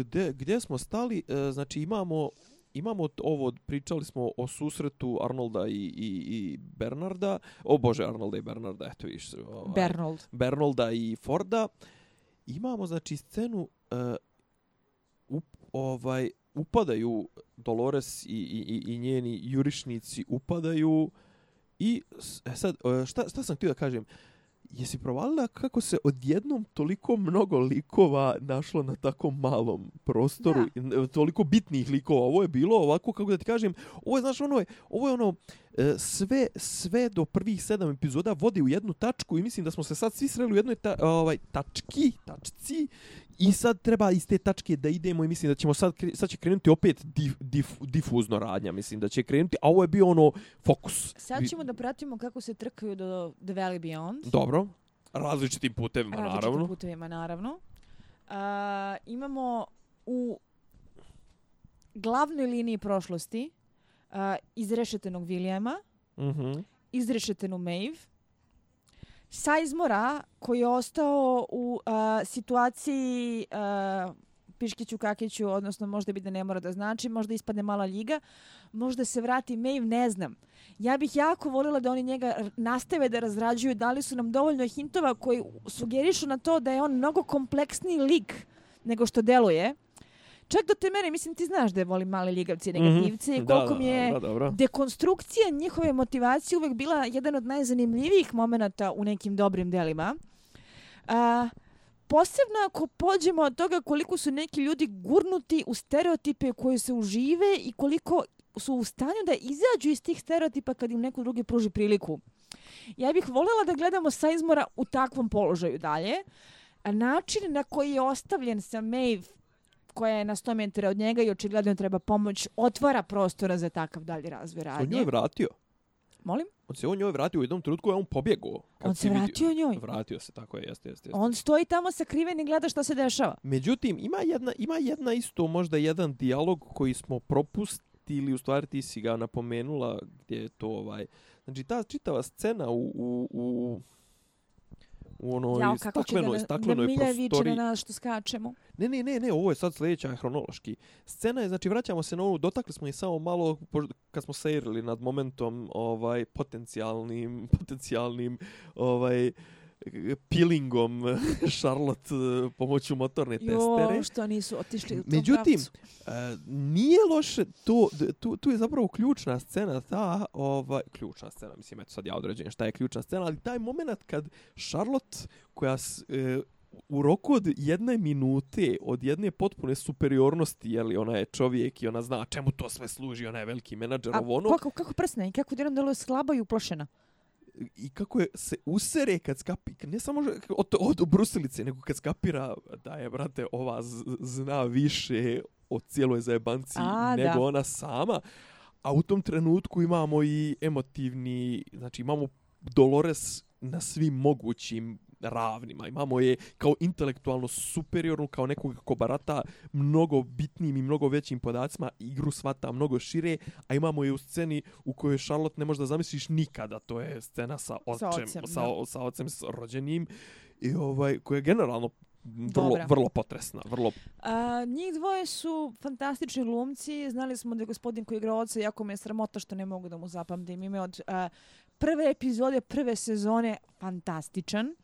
gde, gdje smo stali? Uh, znači, imamo imamo ovo, pričali smo o susretu Arnolda i, i, i Bernarda. O bože, Arnolda i Bernarda, eto viš. Ovaj, Bernold. Bernolda i Forda. Imamo, znači, scenu uh, up, ovaj, upadaju Dolores i, i, i njeni jurišnici upadaju i e, sad, uh, šta, šta sam htio da kažem? Jesi provalila kako se odjednom toliko mnogo likova našlo na tako malom prostoru, da. toliko bitnih likova. Ovo je bilo ovako, kako da ti kažem, ovo je, znaš, ono je, ovo je ono, e, sve, sve do prvih sedam epizoda vodi u jednu tačku i mislim da smo se sad svi sreli u jednoj ta, ovaj, tački, tačci I sad treba iz te tačke da idemo i mislim da ćemo sad, sad će krenuti opet dif, dif, difuzno radnja, mislim da će krenuti, a ovo je bio ono fokus. Sad ćemo da pratimo kako se trkaju do The Valley Beyond. Dobro, različitim putevima, naravno. Različitim putevima, naravno. Uh, imamo u glavnoj liniji prošlosti uh, izrešetenog Williama, mm -hmm. izrešetenu Maeve, Sajzmora koji je ostao u uh, situaciji uh, Piškiću Kakiću, odnosno možda bi da ne mora da znači, možda ispadne mala liga, možda se vrati Maeve, ne znam. Ja bih jako volila da oni njega nastave da razrađuju, da li su nam dovoljno hintova koji sugerišu na to da je on mnogo kompleksniji lik nego što deluje. Čak do te mere, mislim, ti znaš da je volim male ljigavci i mhm. negativci mm -hmm. i koliko mi je da, da, dekonstrukcija njihove motivacije uvek bila jedan od najzanimljivijih momenta u nekim dobrim delima. A, posebno ako pođemo od toga koliko su neki ljudi gurnuti u stereotipe koje se užive i koliko su u stanju da izađu iz tih stereotipa kad im neko drugi pruži priliku. Ja bih voljela da gledamo Saizmora u takvom položaju dalje. Način na koji je ostavljen sa Maeve koja je na 100 metara od njega i očigledno treba pomoć, otvara prostora za takav dalji razvoj radnje. On njoj vratio. Molim? On se on njoj vratio u jednom trenutku, je on pobjegao. On se vratio vidio. njoj. Vratio se, tako je, jeste, jeste. On stoji tamo sakriven i gleda što se dešava. Međutim, ima jedna, ima jedna isto, možda jedan dijalog koji smo propustili, u stvari ti si ga napomenula, gdje je to ovaj... Znači, ta čitava scena u, u, u u onoj Jao, staklenoj, staklenoj kako će da na nas što skačemo. Ne, ne, ne, ne, ovo je sad sljedeća hronološki. Scena je, znači, vraćamo se na onu, dotakli smo je samo malo kad smo sejrili nad momentom ovaj potencijalnim, potencijalnim ovaj, peelingom Charlotte pomoću motorne testere. Jo, što nisu otišli u tom Međutim, uh, nije loše, to, tu, tu je zapravo ključna scena, ta, ovaj, ključna scena, mislim, eto sad ja određujem šta je ključna scena, ali taj moment kad Charlotte, koja s, uh, u roku od jedne minute, od jedne potpune superiornosti, je li ona je čovjek i ona zna čemu to sve služi, ona je veliki menadžer, ovo ono. Kako, kako prsne i kako djelom deluje slaba i uplošena? I kako je se usere kad skapi, ne samo od, od brusilice, nego kad skapira da je, brate, ova zna više od cijeloj zajebanci A, nego da. ona sama. A u tom trenutku imamo i emotivni, znači imamo Dolores na svim mogućim ravnima. Imamo je kao intelektualno superiornu, kao nekog ko barata mnogo bitnijim i mnogo većim podacima, igru svata mnogo šire, a imamo je u sceni u kojoj Charlotte ne možda zamisliš nikada, to je scena sa ocem, sa, ocem, sa, sa ocem s rođenim, i ovaj, koja je generalno vrlo, vrlo potresna. Vrlo... A, njih dvoje su fantastični glumci. Znali smo da je gospodin koji igra oca, jako me je sramota što ne mogu da mu zapamtim ime od a, prve epizode, prve sezone, fantastičan.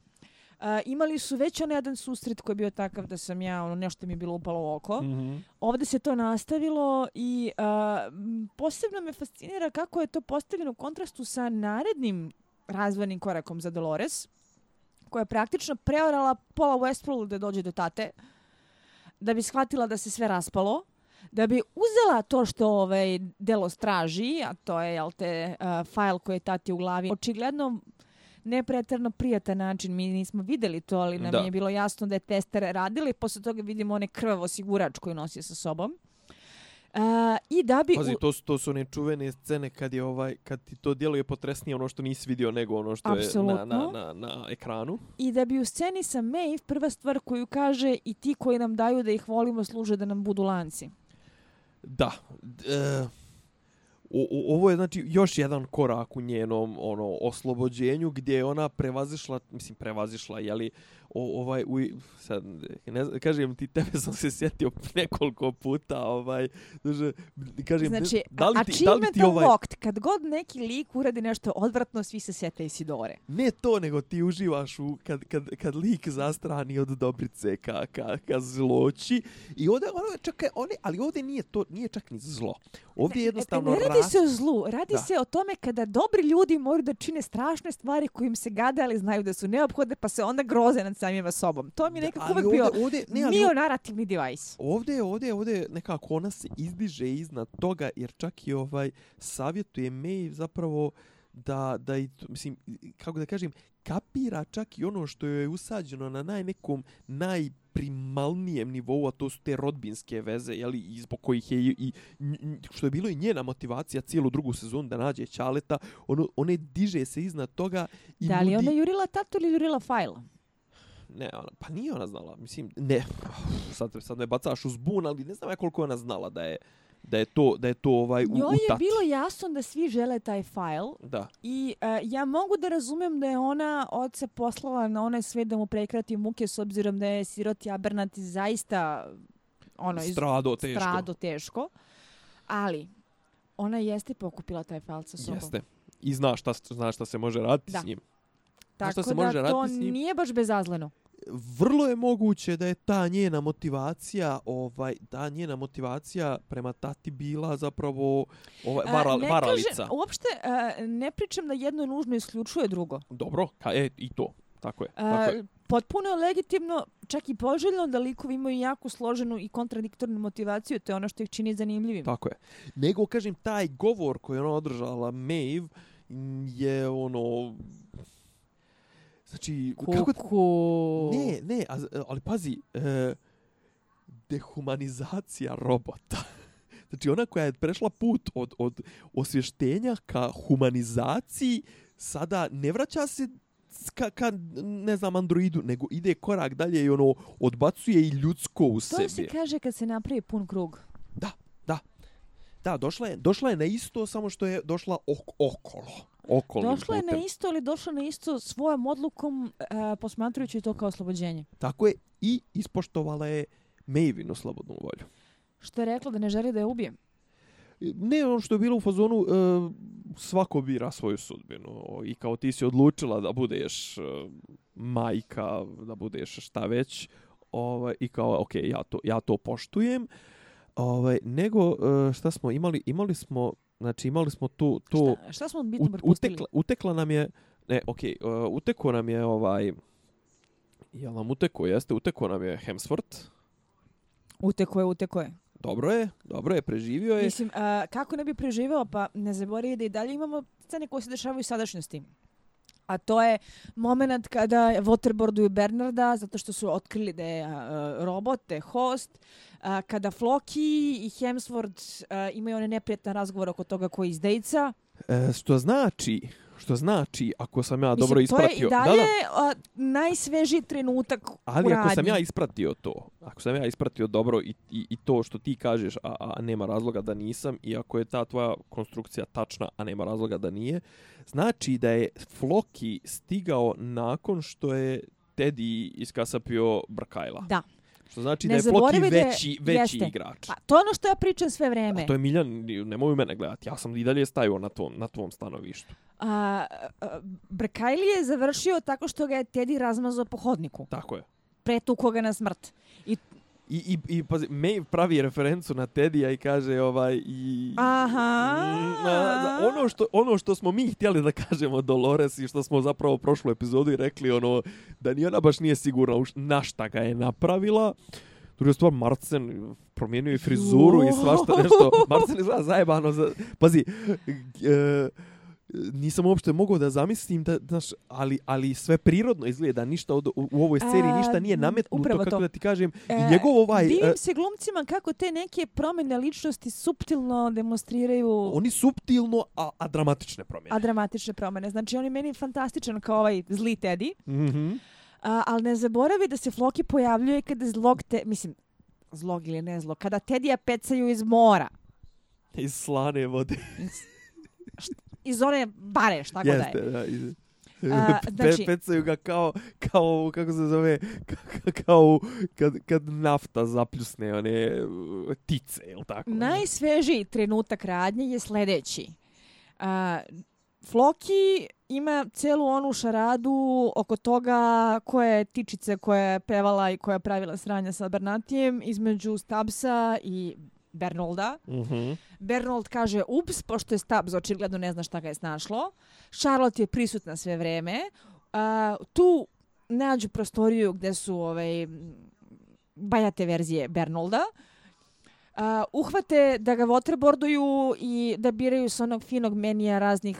Uh, imali su već onaj jedan susret koji je bio takav da sam ja, ono, nešto mi je bilo upalo u oko. Mm -hmm. Ovdje se to nastavilo i uh, posebno me fascinira kako je to postavljeno u kontrastu sa narednim razvojnim korakom za Dolores, koja je praktično preorala pola Westworld da dođe do tate, da bi shvatila da se sve raspalo, da bi uzela to što ovaj delo straži, a to je jel te, uh, fajl koji je tati u glavi, očigledno ne pretarno prijatan način. Mi nismo videli to, ali nam da. je bilo jasno da je tester radili. Posle toga vidimo one krvavo osigurač koji nosi sa sobom. Uh, i da bi Pazi, to su, to su one čuvene scene kad je ovaj kad ti to djeluje potresnije ono što nisi vidio nego ono što Absolutno. je na, na, na, na ekranu. I da bi u sceni sa Maeve prva stvar koju kaže i ti koji nam daju da ih volimo služe da nam budu lanci. Da. E, o, o, ovo je znači još jedan korak u njenom ono oslobođenju gdje je ona prevazišla mislim prevazišla je li o, ovaj, u, sad, ne znam, kažem ti, tebe sam se sjetio nekoliko puta, ovaj, znači, kažem, znači, ne, da li ti, da li ti ovaj... Locked, kad god neki lik uradi nešto odvratno, svi se sjete Isidore. Ne to, nego ti uživaš u, kad, kad, kad lik zastrani od Dobrice ka, ka, ka zloći, i ovdje, ono, čekaj, one, ali ovdje nije to, nije čak ni zlo. Ovdje je jednostavno... Ne, ne radi se o zlu, radi da. se o tome kada dobri ljudi moraju da čine strašne stvari kojim se gade, ali znaju da su neophodne, pa se onda groze nad samima sobom. To mi je nekako uvek bio ovdje, ne, ali, mio narativni device. Ovdje, ovdje, ovdje nekako ona se izdiže iznad toga, jer čak i ovaj savjetuje May zapravo da, da i, mislim, kako da kažem, kapira čak i ono što je usađeno na naj nekom najprimalnijem nivou, a to su te rodbinske veze, jeli, i zbog kojih je i, i, što je bilo i njena motivacija cijelu drugu sezonu da nađe Ćaleta, ono, one diže se iznad toga i Da li nudi... ona jurila tatu ili jurila fajl? Ne, ona, pa nije ona znala, mislim, ne, sad, sad me bacaš uz bun, ali ne znam ja koliko ona znala da je, da je to da je to ovaj u Njoj je bilo jasno da svi žele taj fail. Da. I uh, ja mogu da razumem da je ona oca poslala na onaj svet da mu prekrati muke s obzirom da je siroti Abernati zaista ono strado teško. Strado teško. Ali ona jeste pokupila taj fail sa sobom. Jeste. I zna šta, zna šta se može raditi da. s njim. Tako šta se da može to nije baš bezazleno vrlo je moguće da je ta njena motivacija ovaj da njena motivacija prema tati bila zapravo ovaj varal, ne varalica. Kažem, uopšte ne pričam da jedno nužno isključuje drugo. Dobro, ka je i to. Tako je, tako je. Potpuno je legitimno, čak i poželjno da likovi imaju jako složenu i kontradiktornu motivaciju, to je ono što ih čini zanimljivim. Tako je. Nego, kažem, taj govor koji ona održala, Maeve, je ono Znači, Kuku. kako... Ne, ne, ali pazi, e, dehumanizacija robota. Znači, ona koja je prešla put od, od osvještenja ka humanizaciji, sada ne vraća se ka, ka, ne znam, androidu, nego ide korak dalje i ono, odbacuje i ljudsko u sebi. To se kaže kad se napravi pun krug. Da, da. Došla je, došla je na isto, samo što je došla ok, okolo okolnim Došla je na isto ili došla na isto svojom odlukom uh, posmatrujući to kao oslobođenje. Tako je i ispoštovala je Mavinu slobodnu volju. Što je rekla da ne želi da je ubije? Ne, ono što je bilo u fazonu, uh, svako bira svoju sudbinu. I kao ti si odlučila da budeš uh, majka, da budeš šta već, ovaj, i kao, ok, ja to, ja to poštujem. Ovaj, nego, uh, šta smo imali? Imali smo Znači imali smo tu tu šta, šta smo bitno propustili? Utekla, utekla nam je ne, okej, okay, uh, uteko nam je ovaj Jel nam uteko, jeste, uteko nam je Hemsworth. Uteko je, uteko je. Dobro je, dobro je, preživio je. Mislim, uh, kako ne bi preživio, pa ne zaboravi da i dalje imamo scene koje se dešavaju u sadašnjosti. A to je moment kada waterboarduju Bernarda zato što su otkrili da je uh, robot, da je host. Uh, kada Floki i Hemsworth uh, imaju one neprijatan razgovor oko toga koji izdejca. E, što znači, što znači, ako sam ja Mislim, dobro ispratio... To je i dalje da, da. Uh, najsvežiji trenutak Ali ako sam ja ispratio to, ako sam ja ispratio dobro i, i, i to što ti kažeš, a, a nema razloga da nisam, i ako je ta tvoja konstrukcija tačna, a nema razloga da nije, znači da je Floki stigao nakon što je Teddy iskasapio Brkajla. Da. Što znači ne da je Floki veći, veći jeste. igrač. Pa, to je ono što ja pričam sve vreme. A to je Miljan, nemoj mene gledati. Ja sam i dalje stajao na tvom, na tvom stanovištu. A, a, Brkajli je završio tako što ga je Teddy razmazao po hodniku. Tako je. Pretu koga na smrt. I I, i, i pazi, Maeve pravi referencu na Tedija i kaže ovaj i Aha. Na, ono što ono što smo mi htjeli da kažemo Dolores i što smo zapravo prošlu epizodu i rekli ono da ni ona baš nije sigurna na šta ga je napravila. Druga stvar, Marcen promijenio i frizuru i svašta nešto. Marcen izgleda zajebano. Za... Pazi, e, nisam uopšte mogao da zamislim da znaš ali ali sve prirodno izgleda ništa od, u, u ovoj seriji ništa nije nametnuto kako to. da ti kažem. E, njegov ovaj divim se glumcima kako te neke promjene ličnosti suptilno demonstriraju. Oni suptilno a, a dramatične promjene. A dramatične promjene. Znači oni meni fantastičan kao ovaj zli Teddy. Mhm. Mm a, ali ne zaboravi da se Floki pojavljuje kada zlog te mislim zlog ili ne zlog kada Tedija pecaju iz mora. Iz slane vode iz one bare, šta god da je. Da. A, znači... Pecaju ga kao, kao, kako se zove, kao kad, kad nafta zapljusne one tice, ili tako? Najsvežiji trenutak radnje je sljedeći. A, Floki ima celu onu šaradu oko toga koje tičice koja je pevala i koja je pravila sranja sa Bernatijem između Stabsa i Bernolda. Mm -hmm. Bernold kaže ups, pošto je Stubbs očigledno ne zna šta ga je snašlo. Charlotte je prisutna sve vreme. Uh, tu nađu prostoriju gde su ovaj, bajate verzije Bernolda. Uh, uhvate da ga waterboarduju i da biraju s onog finog menija raznih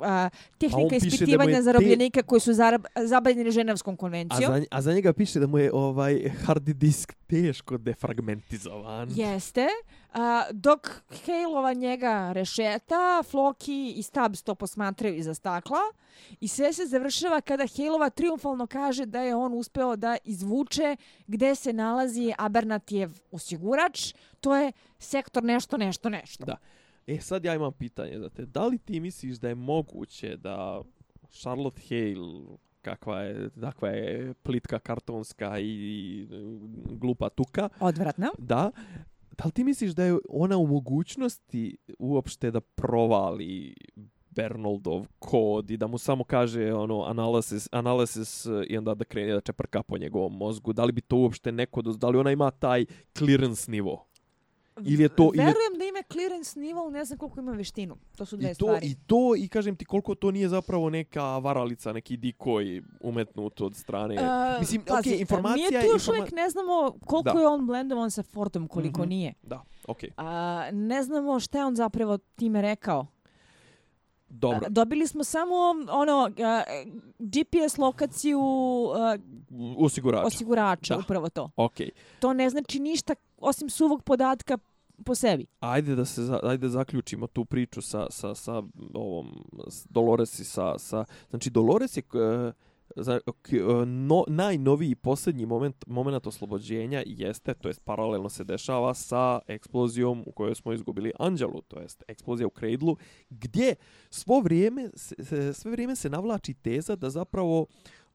a, tehnika ispitivanja zarobljenika koji su zabavljeni ženevskom konvencijom. A za, a za njega piše da mu je ovaj hard disk teško defragmentizovan. Jeste. A, dok Haleova njega rešeta, Floki i Stubbs to posmatraju iza stakla i sve se završava kada Haleova triumfalno kaže da je on uspeo da izvuče gde se nalazi Abernatjev osigurač. To je sektor nešto, nešto, nešto. Da. E, sad ja imam pitanje za te. Da li ti misliš da je moguće da Charlotte Hale, kakva je, dakva je plitka kartonska i glupa tuka. Odvratno. Da. Da li ti misliš da je ona u mogućnosti uopšte da provali Bernoldov kod i da mu samo kaže ono analysis, analysis i onda da krene da čeprka po njegovom mozgu? Da li bi to uopšte neko, da li ona ima taj clearance nivo? Ili je to Verujem ili... da ima clearance nivo, ne znam koliko ima veštinu. To su dve I to, stvari. I to, i kažem ti koliko to nije zapravo neka varalica, neki dikoj umetnut od strane. Uh, Mislim, pazi, okay, informacija... Mi tu još informa... uvijek ne znamo koliko da. je on blendovan sa Fordom, koliko mm -hmm. nije. Da, okej. Okay. Uh, ne znamo šta je on zapravo time rekao. Dobro. Uh, dobili smo samo ono uh, GPS lokaciju uh, osigurača. Osigurača, da. upravo to. Okay. To ne znači ništa osim suvog podatka po sebi. Ajde da se ajde zaključimo tu priču sa sa sa ovom s Dolores i sa sa znači Dolores je uh, za, e, no, najnoviji posljednji moment moment oslobođenja jeste to jest paralelno se dešava sa eksplozijom u kojoj smo izgubili Anđelu to jest eksplozija u Cradleu gdje svo vrijeme sve vrijeme se navlači teza da zapravo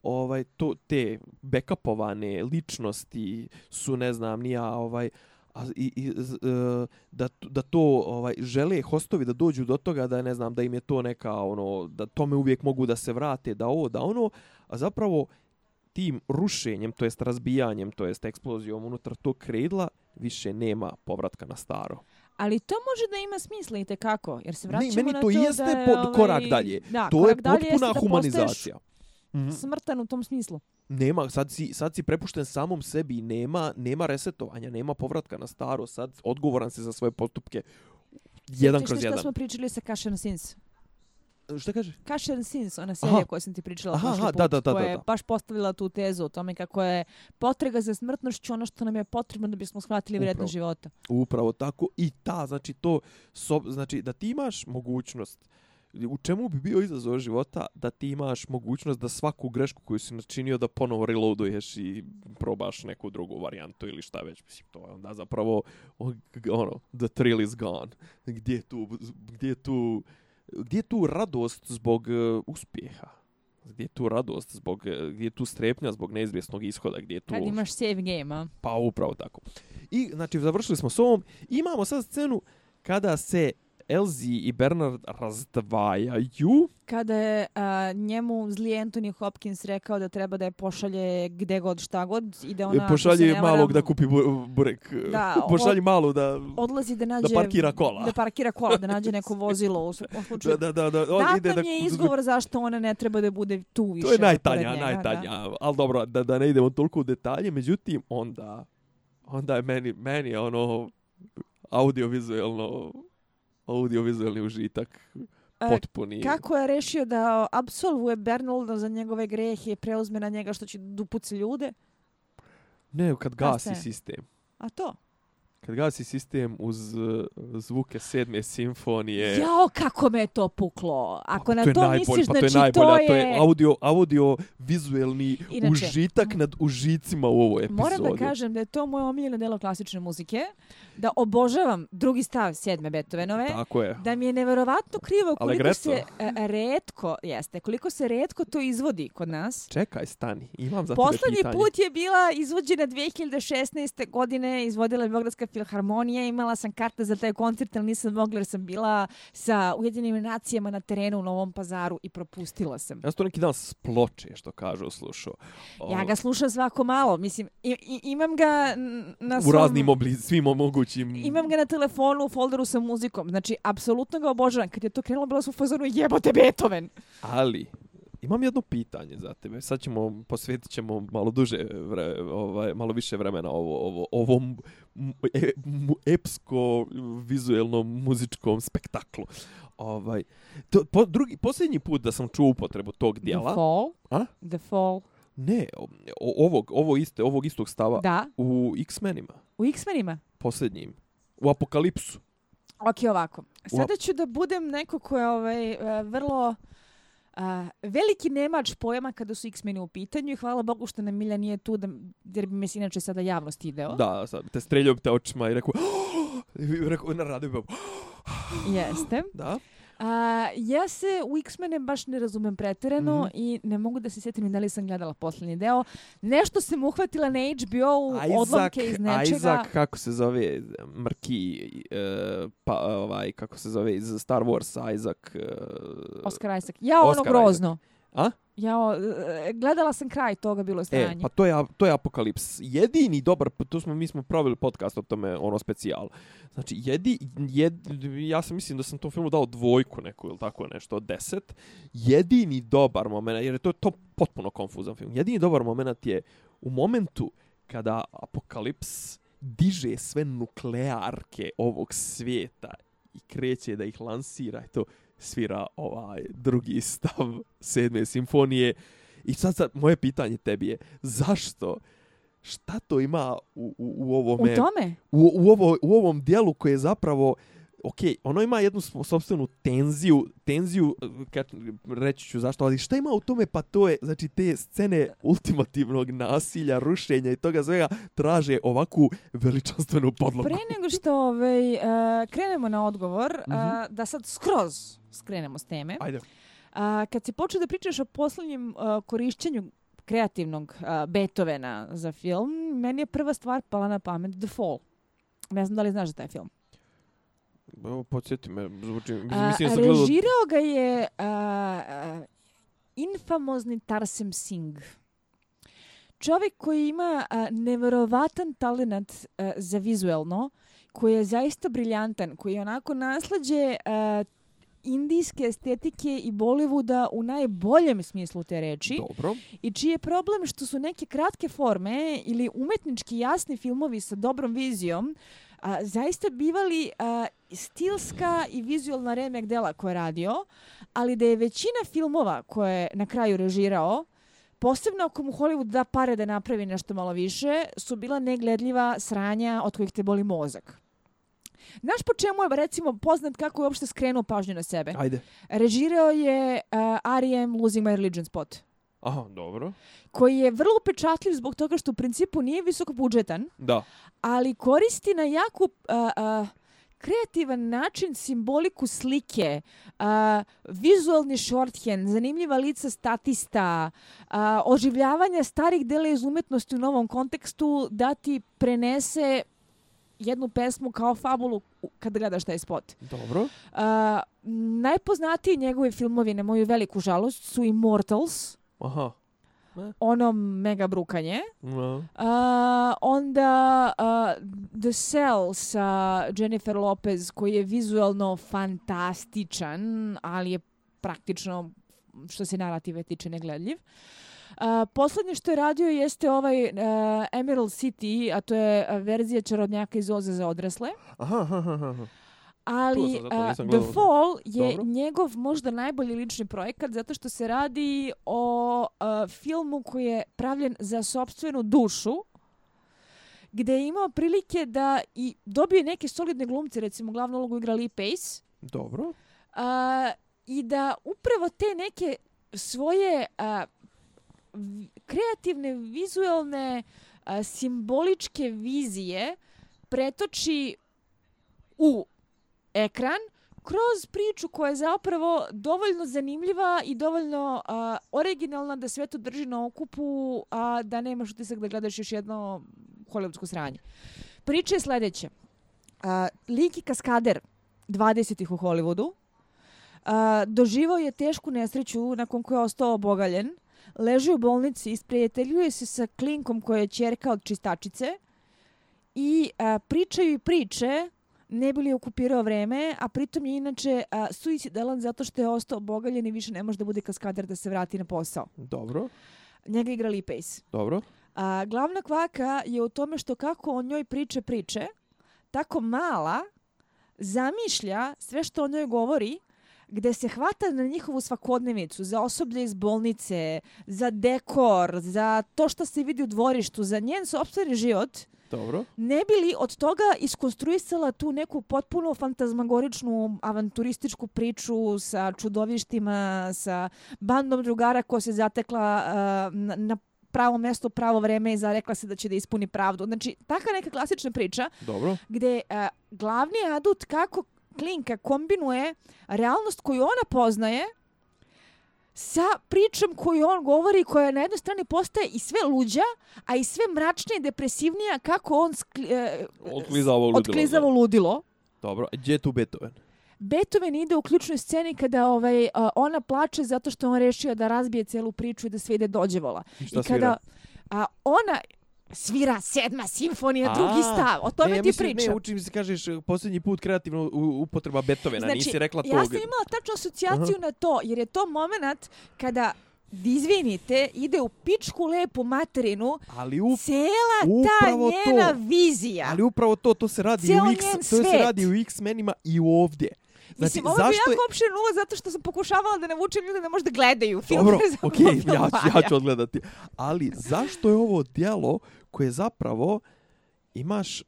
ovaj to te backupovane ličnosti su ne znam ni ja ovaj a i, i uh, da da to ovaj žele hostovi da dođu do toga da ne znam da im je to neka ono da tome uvijek mogu da se vrate da ovo da ono a zapravo tim rušenjem to jest razbijanjem to jest eksplozijom unutar tog kredla više nema povratka na staro Ali to može da ima smisla i kako, jer se vraćamo ne, meni to na to jeste da je, pod, ovaj, korak dalje. Da, to je potpuna humanizacija. Mm -hmm. Smrtan u tom smislu nema sad si sad si prepušten samom sebi nema nema resetovanja nema povratka na staro sad odgovoran se za svoje postupke jedan Sjećaš kroz jedan što smo pričali sa Cashen Sins Šta kaže? Cashen Sins, ona serija koju sam ti pričala aha, aha, put, da, da, da, koja je baš postavila tu tezu o tome kako je potrega za smrtnošću ono što nam je potrebno da bismo shvatili vrednost života. Upravo tako i ta, znači to, so, znači da ti imaš mogućnost uh, u čemu bi bio izazov života da ti imaš mogućnost da svaku grešku koju si načinio da ponovo reloaduješ i probaš neku drugu varijantu ili šta već. Mislim, to je onda zapravo ono, the thrill is gone. Gdje je tu, gdje je tu, gdje je tu radost zbog uh, uspjeha? Gdje je tu radost zbog, gdje je tu strepnja zbog neizvjesnog ishoda? Gdje je tu... Kad imaš save game, a? Pa upravo tako. I, znači, završili smo s ovom. Imamo sad scenu kada se Elzi i Bernard razdvajaju. Kada je a, njemu zli Anthony Hopkins rekao da treba da je pošalje gde god šta god i da ona... Pošalje malog da kupi burek. Da, pošalje od, malu da... Odlazi da nađe... Da parkira kola. Da parkira kola, da nađe neko vozilo. U, u slučaju. Da, da, da. On ide da... je izgovor zašto ona ne treba da bude tu više. To je najtanja, njega, najtanja. Da. Ali dobro, da, da ne idemo toliko u detalje. Međutim, onda... Onda je meni, meni ono audiovizualno audiovizualni užitak e, potpuni. Kako je rešio da absolvuje Bernolda za njegove grehe i preuzme na njega što će dupuci ljude? Ne, kad gasi sistem. A to? Kad gasi sistem uz uh, zvuke sedme simfonije. Jao, kako me to puklo. Ako pa, na to, to misliš, pa, znači to je, to je... To je audio, audio vizuelni Inače, užitak nad užicima u ovoj epizodi. Moram da kažem da je to moje omiljeno delo klasične muzike. Da obožavam drugi stav sedme Beethovenove. Tako je. Da mi je neverovatno krivo koliko se uh, redko, jeste, koliko se redko to izvodi kod nas. Čekaj, stani. Imam za Poslednji put je bila izvođena 2016. godine, izvodila je Beogradska filharmonija, imala sam karte za taj koncert, ali nisam mogla jer sam bila sa Ujedinim nacijama na terenu u Novom pazaru i propustila sam. Ja sam to neki dan sploče, što kažu, slušao. Ja ga slušam svako malo, mislim, i, i, imam ga na svom... U raznim obliz, svim mogućim... Imam ga na telefonu, u folderu sa muzikom, znači, apsolutno ga obožavam. Kad je to krenulo, bila su u fazonu, jebote Beethoven! Ali, Imam jedno pitanje za tebe. Sad ćemo posvetit ćemo malo duže vre, ovaj malo više vremena ovo ovo ovom e, epsko vizuelnom muzičkom spektaklu. Ovaj to po, drugi posljednji put da sam čuo upotrebu tog dijela. The Fall. A? The Fall. Ne, ovog ovo iste ovog istog stava da. u X-menima. U X-menima? Posljednjim. U Apokalipsu. Ok, ovako. Sada ću da budem neko ko je ovaj, e, vrlo Uh, veliki nemač pojama kada su X-meni u pitanju i hvala Bogu što nam Milja nije tu, da, jer bi me se inače sada javnost ideo. Da, sad te streljao te očima i rekao, oh! i rekao, na radu bi Jeste. Da. A, ja se u X-mene baš ne razumem pretjerano mm -hmm. i ne mogu da se sjetim da li sam gledala posljednji deo. Nešto sam uhvatila na HBO, Isaac, odlomke iz nečega. Isaac, kako se zove, Mrki, uh, pa, ovaj, kako se zove, iz Star Wars, Isaac. Uh, Oscar Isaac. Ja, ono Oscar grozno. Isaac. A? Ja, e, gledala sam kraj toga bilo stranje. E, pa to je, to je Apokalips. Jedini dobar, to smo, mi smo pravili podcast o tome, ono specijal. Znači, jedi, jed, ja sam mislim da sam tom filmu dao dvojku neku ili tako nešto, od deset. Jedini dobar moment, jer je to, to potpuno konfuzan film. Jedini dobar moment je u momentu kada Apokalips diže sve nuklearke ovog svijeta i kreće da ih lansira i to svira ovaj drugi stav sedme simfonije. I sad, sad moje pitanje tebi je, zašto šta to ima u, u, u ovome... U tome? U, u, ovo, u ovom dijelu koje je zapravo... Ok, ono ima jednu sobstvenu tenziju, tenziju, kad reći ću zašto, ali šta ima u tome, pa to je, znači, te scene ultimativnog nasilja, rušenja i toga svega traže ovakvu veličanstvenu podlogu. Pre nego što ovaj, uh, krenemo na odgovor, mm -hmm. uh, da sad skroz skrenemo s teme. Ajde. Uh, kad se počeo da pričaš o poslednjem uh, korišćenju kreativnog uh, Beethovena za film, meni je prva stvar pala na pamet The Fall. Ne znam da li znaš za taj film. Evo, podsjeti me, zvuči, mislim, mislim uh, režirao ga je uh, uh, infamozni Tarsem Singh. Čovjek koji ima uh, neverovatan talent uh, za vizuelno, koji je zaista briljantan, koji je onako naslađe uh, indijske estetike i Bollywooda u najboljem smislu te reči. Dobro. I čiji je problem što su neke kratke forme ili umetnički jasni filmovi sa dobrom vizijom a, zaista bivali a, stilska i vizualna remek dela koje je radio, ali da je većina filmova koje je na kraju režirao, posebno ako mu Hollywood da pare da napravi nešto malo više, su bila negledljiva sranja od kojih te boli mozak. Znaš po čemu je, recimo, poznat kako je uopšte skrenuo pažnju na sebe? Ajde. Režirao je uh, R.E.M. Losing My Religion Spot. Aha, dobro. Koji je vrlo upečatljiv zbog toga što u principu nije visoko budžetan. Da. Ali koristi na jako... Uh, uh, kreativan način simboliku slike, uh, vizualni shorthand, zanimljiva lica statista, uh, oživljavanje starih dela iz umetnosti u novom kontekstu da ti prenese jednu pesmu kao fabulu kad gledaš taj spot. Dobro. Uh, najpoznatiji njegovi filmovi, na moju veliku žalost, su Immortals. Aha. Ne? Ono mega brukanje. No. Uh, onda uh, The Cell sa Jennifer Lopez koji je vizualno fantastičan, ali je praktično što se narative tiče negledljiv. Uh, poslednje što je radio jeste ovaj uh, Emerald City, a to je verzija čarodnjaka iz Oze za odrasle. Aha, aha, aha. Ali uh, The Fall je Dobro. njegov možda najbolji lični projekat zato što se radi o uh, filmu koji je pravljen za sobstvenu dušu gde je imao prilike da i dobije neke solidne glumce, recimo glavnu ulogu igra Lee Pace. Dobro. A, I da upravo te neke svoje a, kreativne, vizualne, a, simboličke vizije pretoči u ekran kroz priču koja je zapravo dovoljno zanimljiva i dovoljno a, originalna da sve to drži na okupu, a da nemaš utisak da gledaš još jedno hollywoodsko sranje. Priča je sljedeća. A, Liki kaskader 20-ih u Hollywoodu a, doživao je tešku nesreću nakon koje je ostao obogaljen. Leži u bolnici, isprijateljuje se sa klinkom koja je čerka od čistačice i a, pričaju i priče ne bi li okupirao vreme, a pritom je inače a, suicidalan zato što je ostao obogaljen i više ne može da bude kaskader da se vrati na posao. Dobro. Njega igra Lee Pace. Dobro. A, glavna kvaka je u tome što kako on njoj priče priče, tako mala zamišlja sve što o njoj govori, gde se hvata na njihovu svakodnevicu, za osoblje iz bolnice, za dekor, za to što se vidi u dvorištu, za njen sobstveni život – Dobro. Ne bi li od toga iskonstruisala tu neku potpuno fantazmagoričnu avanturističku priču sa čudovištima, sa bandom drugara ko se zatekla uh, na, na pravo mesto, pravo vreme i zarekla se da će da ispuni pravdu. Znači, taka neka klasična priča Dobro. gde uh, glavni adut kako Klinka kombinuje realnost koju ona poznaje sa pričom koju on govori, koja na jednoj strani postaje i sve luđa, a i sve mračnije i depresivnija kako on skli, e, odklizavo ludilo. Odklizavo ludilo. Dobro, gdje je tu Beethoven? Beethoven ide u ključnoj sceni kada ovaj, ona plače zato što on rešio da razbije celu priču i da sve ide dođevola. I I kada, a, ona svira sedma simfonija, a, drugi stav. O tome ne, ti mislim, pričam. Ne, učim se, kažeš, posljednji put kreativno upotreba Beethovena, Znači, nisi rekla tog. Ja sam imala tačnu asocijaciju na to, jer je to moment kada izvinite, ide u pičku lepu materinu, Ali u, cela ta njena to. vizija. ali upravo to, to se radi Ceo u X, to se radi u X-menima i ovdje. Znači, Mislim, ovo je zašto jako opšte nula zato što sam pokušavala da navučem ljude da možda gledaju film. Dobro, za okej, ovo ja, ću, ja ću odgledati. Ali zašto je ovo djelo koje zapravo imaš, uh,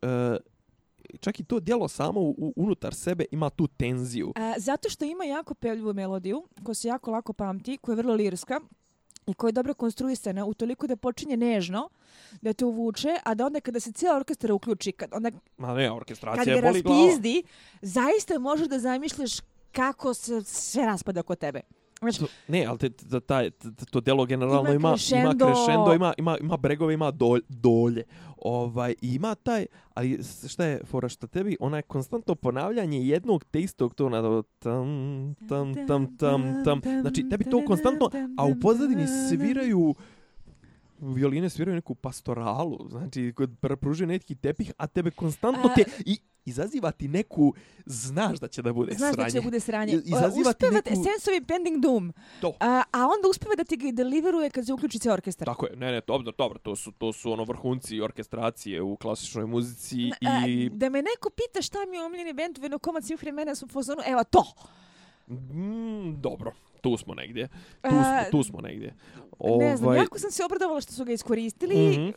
čak i to djelo samo u, u- unutar sebe ima tu tenziju. A, zato što ima jako pevljivu melodiju, koja se jako lako pamti, koja je vrlo lirska i koja je dobro konstruisana, utoliko da počinje nežno, da te uvuče, a da onda kada se cijela orkestra uključi, kad, onda Ma ne, kad orkestracija ga boli glava. raspizdi, zaista možeš da zamišljaš kako se sve raspada oko tebe. Znači, To- Ne, ali te, te, taj, te, te- to djelo generalno Ima ima, ima crescendo. crescendo, ima, ima, ima bregove, ima dolj, dolje. Ovaj, ima taj, ali šta je fora šta tebi, ona je konstantno ponavljanje jednog te istog tona, do tam, tam, tam, tam, tam. Znači, tebi to konstantno, a u pozadini sviraju violine sviraju neku pastoralu, znači kod pr- pružuje neki tepih, a tebe konstantno A- te i izaziva ti neku znaš da će da bude Znaš sranje. da će bude sranje. I- izaziva ti uspeva, neku- Sense of Impending Doom. To. A, a onda uspeva da ti ga i deliveruje kad se uključi cijel orkestar. Tako je, ne, ne, dobro, dobro, to su, to su ono vrhunci orkestracije u klasičnoj muzici A, i... da me neko pita šta mi je omiljeni band Veno komad svih vremena su u fazonu, evo to. Mm, dobro, tu smo negdje. Tu, smo, tu smo negdje. Ne znam, Ovaj, jako sam se obradovala što su ga iskoristili. Mhm.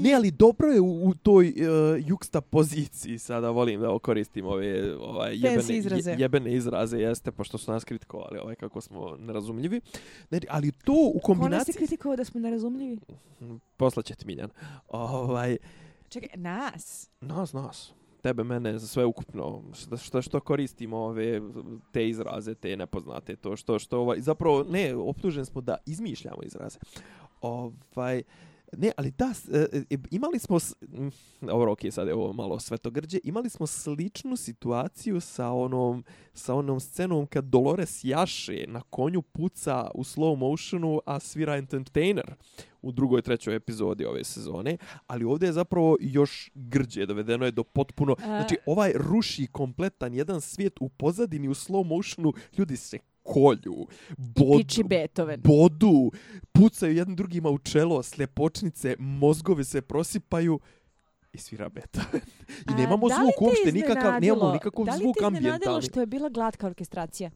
Ne, ali dobro je u, u toj uh, juksta poziciji, sada volim da koristim ove ovaj, jebene, izraze. je, jebene izraze, jeste, pošto su nas kritikovali ovaj, kako smo nerazumljivi. Ne, ali to u Ko nas je kombinaciji... kritikovao da smo nerazumljivi? Poslaće ti Miljan. Ovaj, Čekaj, nas? Nas, nas. Tebe, mene, za sve ukupno. Što, što, što koristimo ove te izraze, te nepoznate, to što, što ovaj, zapravo, ne, optužen smo da izmišljamo izraze. Ovaj, ne, ali da, e, e, imali smo, s- mm, dobro, okej, sad je ovo malo svetogrđe, imali smo sličnu situaciju sa onom, sa onom scenom kad Dolores jaše na konju puca u slow motionu, a svira entertainer u drugoj, trećoj epizodi ove sezone, ali ovdje je zapravo još grđe, dovedeno je do potpuno, znači ovaj ruši kompletan jedan svijet u pozadini u slow motionu, ljudi se kolju, bodu, bodu, pucaju jedan drugima u čelo, sljepočnice, mozgovi se prosipaju i svira Beethoven. I A, nemamo li zvuk te uopšte, nikakav, nemamo nikakav Da li zvuk te iznenadilo ambijentalni. što je bila glatka orkestracija?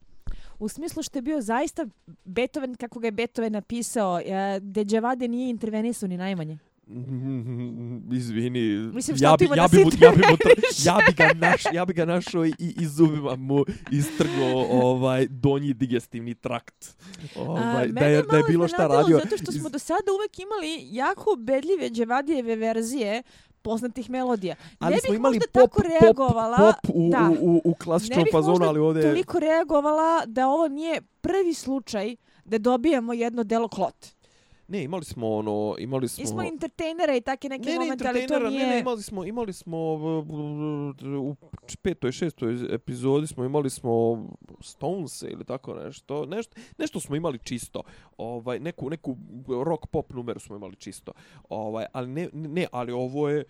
U smislu što je bio zaista Beethoven, kako ga je Beethoven napisao, e, Deđevade nije intervenisao ni najmanje. Izvini, Mislim, ja bi, ja bi, mu, ja bi, mu, ja bi ga naš, ja bi ga našao i iz zubima mu istrgo ovaj donji digestivni trakt. Ovaj, A, da je da je bilo šta radio. Zato što smo do sada uvek imali jako bedljive Dževadijeve verzije poznatih melodija. Ali ne smo imali pop, tako reagovala, pop, pop u, da, u, u, u klasičnom fazonu, ali ovdje... Ne bih toliko reagovala da ovo nije prvi slučaj da dobijamo jedno delo klot. Ne, imali smo ono, imali smo... Ismo entertainera i take neke ne, momente, ali to nije... Ne, ne, imali smo, imali smo u petoj, šestoj epizodi smo imali smo Stones ili tako nešto, nešto, nešto smo imali čisto, ovaj, neku, neku rock pop numeru smo imali čisto, ovaj, ali ne, ne, ali ovo je,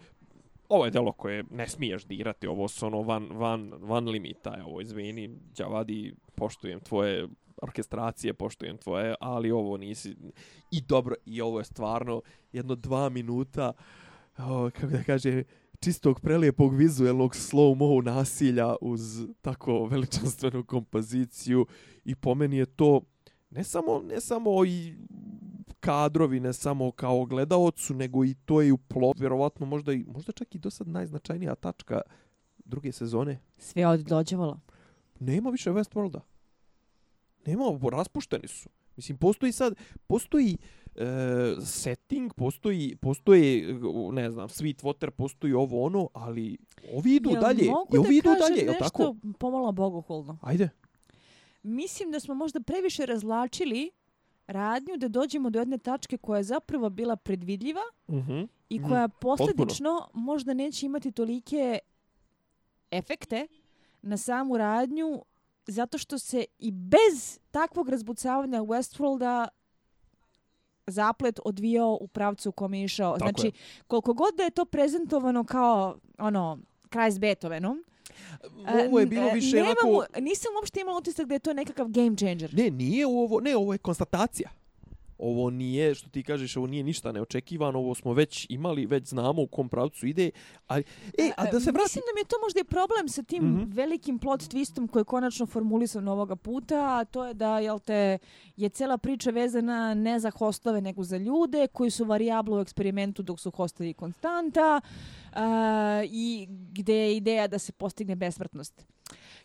ovo je delo koje ne smiješ dirati, ovo su ono van, van, van limita, ovo izvini, Đavadi, poštujem tvoje orkestracije, poštujem tvoje, ali ovo nisi... I dobro, i ovo je stvarno jedno dva minuta, o, kako da kaže, čistog prelijepog vizuelnog slow-mo nasilja uz tako veličanstvenu kompoziciju i po meni je to ne samo, ne samo i kadrovi, ne samo kao gledaocu, nego i to je u plot, vjerovatno možda, i, možda čak i do sad najznačajnija tačka druge sezone. Sve dođevala. Nema više Westworlda. Nema, raspušteni su. Mislim, postoji sad, postoji e, setting, postoji, postoji, ne znam, sweet water, postoji ovo ono, ali ovi idu jel dalje. Mogu ovi idu dalje, je tako? pomalo bogohulno? Ajde. Mislim da smo možda previše razlačili radnju da dođemo do jedne tačke koja je zapravo bila predvidljiva uh mhm, -huh. i mhm. koja posljedično Potpuno. možda neće imati tolike efekte na samu radnju zato što se i bez takvog razbucavanja Westworlda zaplet odvijao u pravcu u kom je išao. Tako znači, je. koliko god da je to prezentovano kao ono, kraj s Beethovenom, Ovo je bilo više Nemam, onako... Nisam uopšte imala utisak da je to nekakav game changer. Ne, nije ovo, ne, ovo je konstatacija ovo nije, što ti kažeš, ovo nije ništa neočekivano, ovo smo već imali, već znamo u kom pravcu ide. A, e, a da se vrati... Mislim da mi je to možda i problem sa tim mm -hmm. velikim plot twistom koji je konačno formulisan ovoga puta, a to je da jel te, je cela priča vezana ne za hostove, nego za ljude koji su varijablo u eksperimentu dok su hostovi konstanta uh, i gde je ideja da se postigne besmrtnost.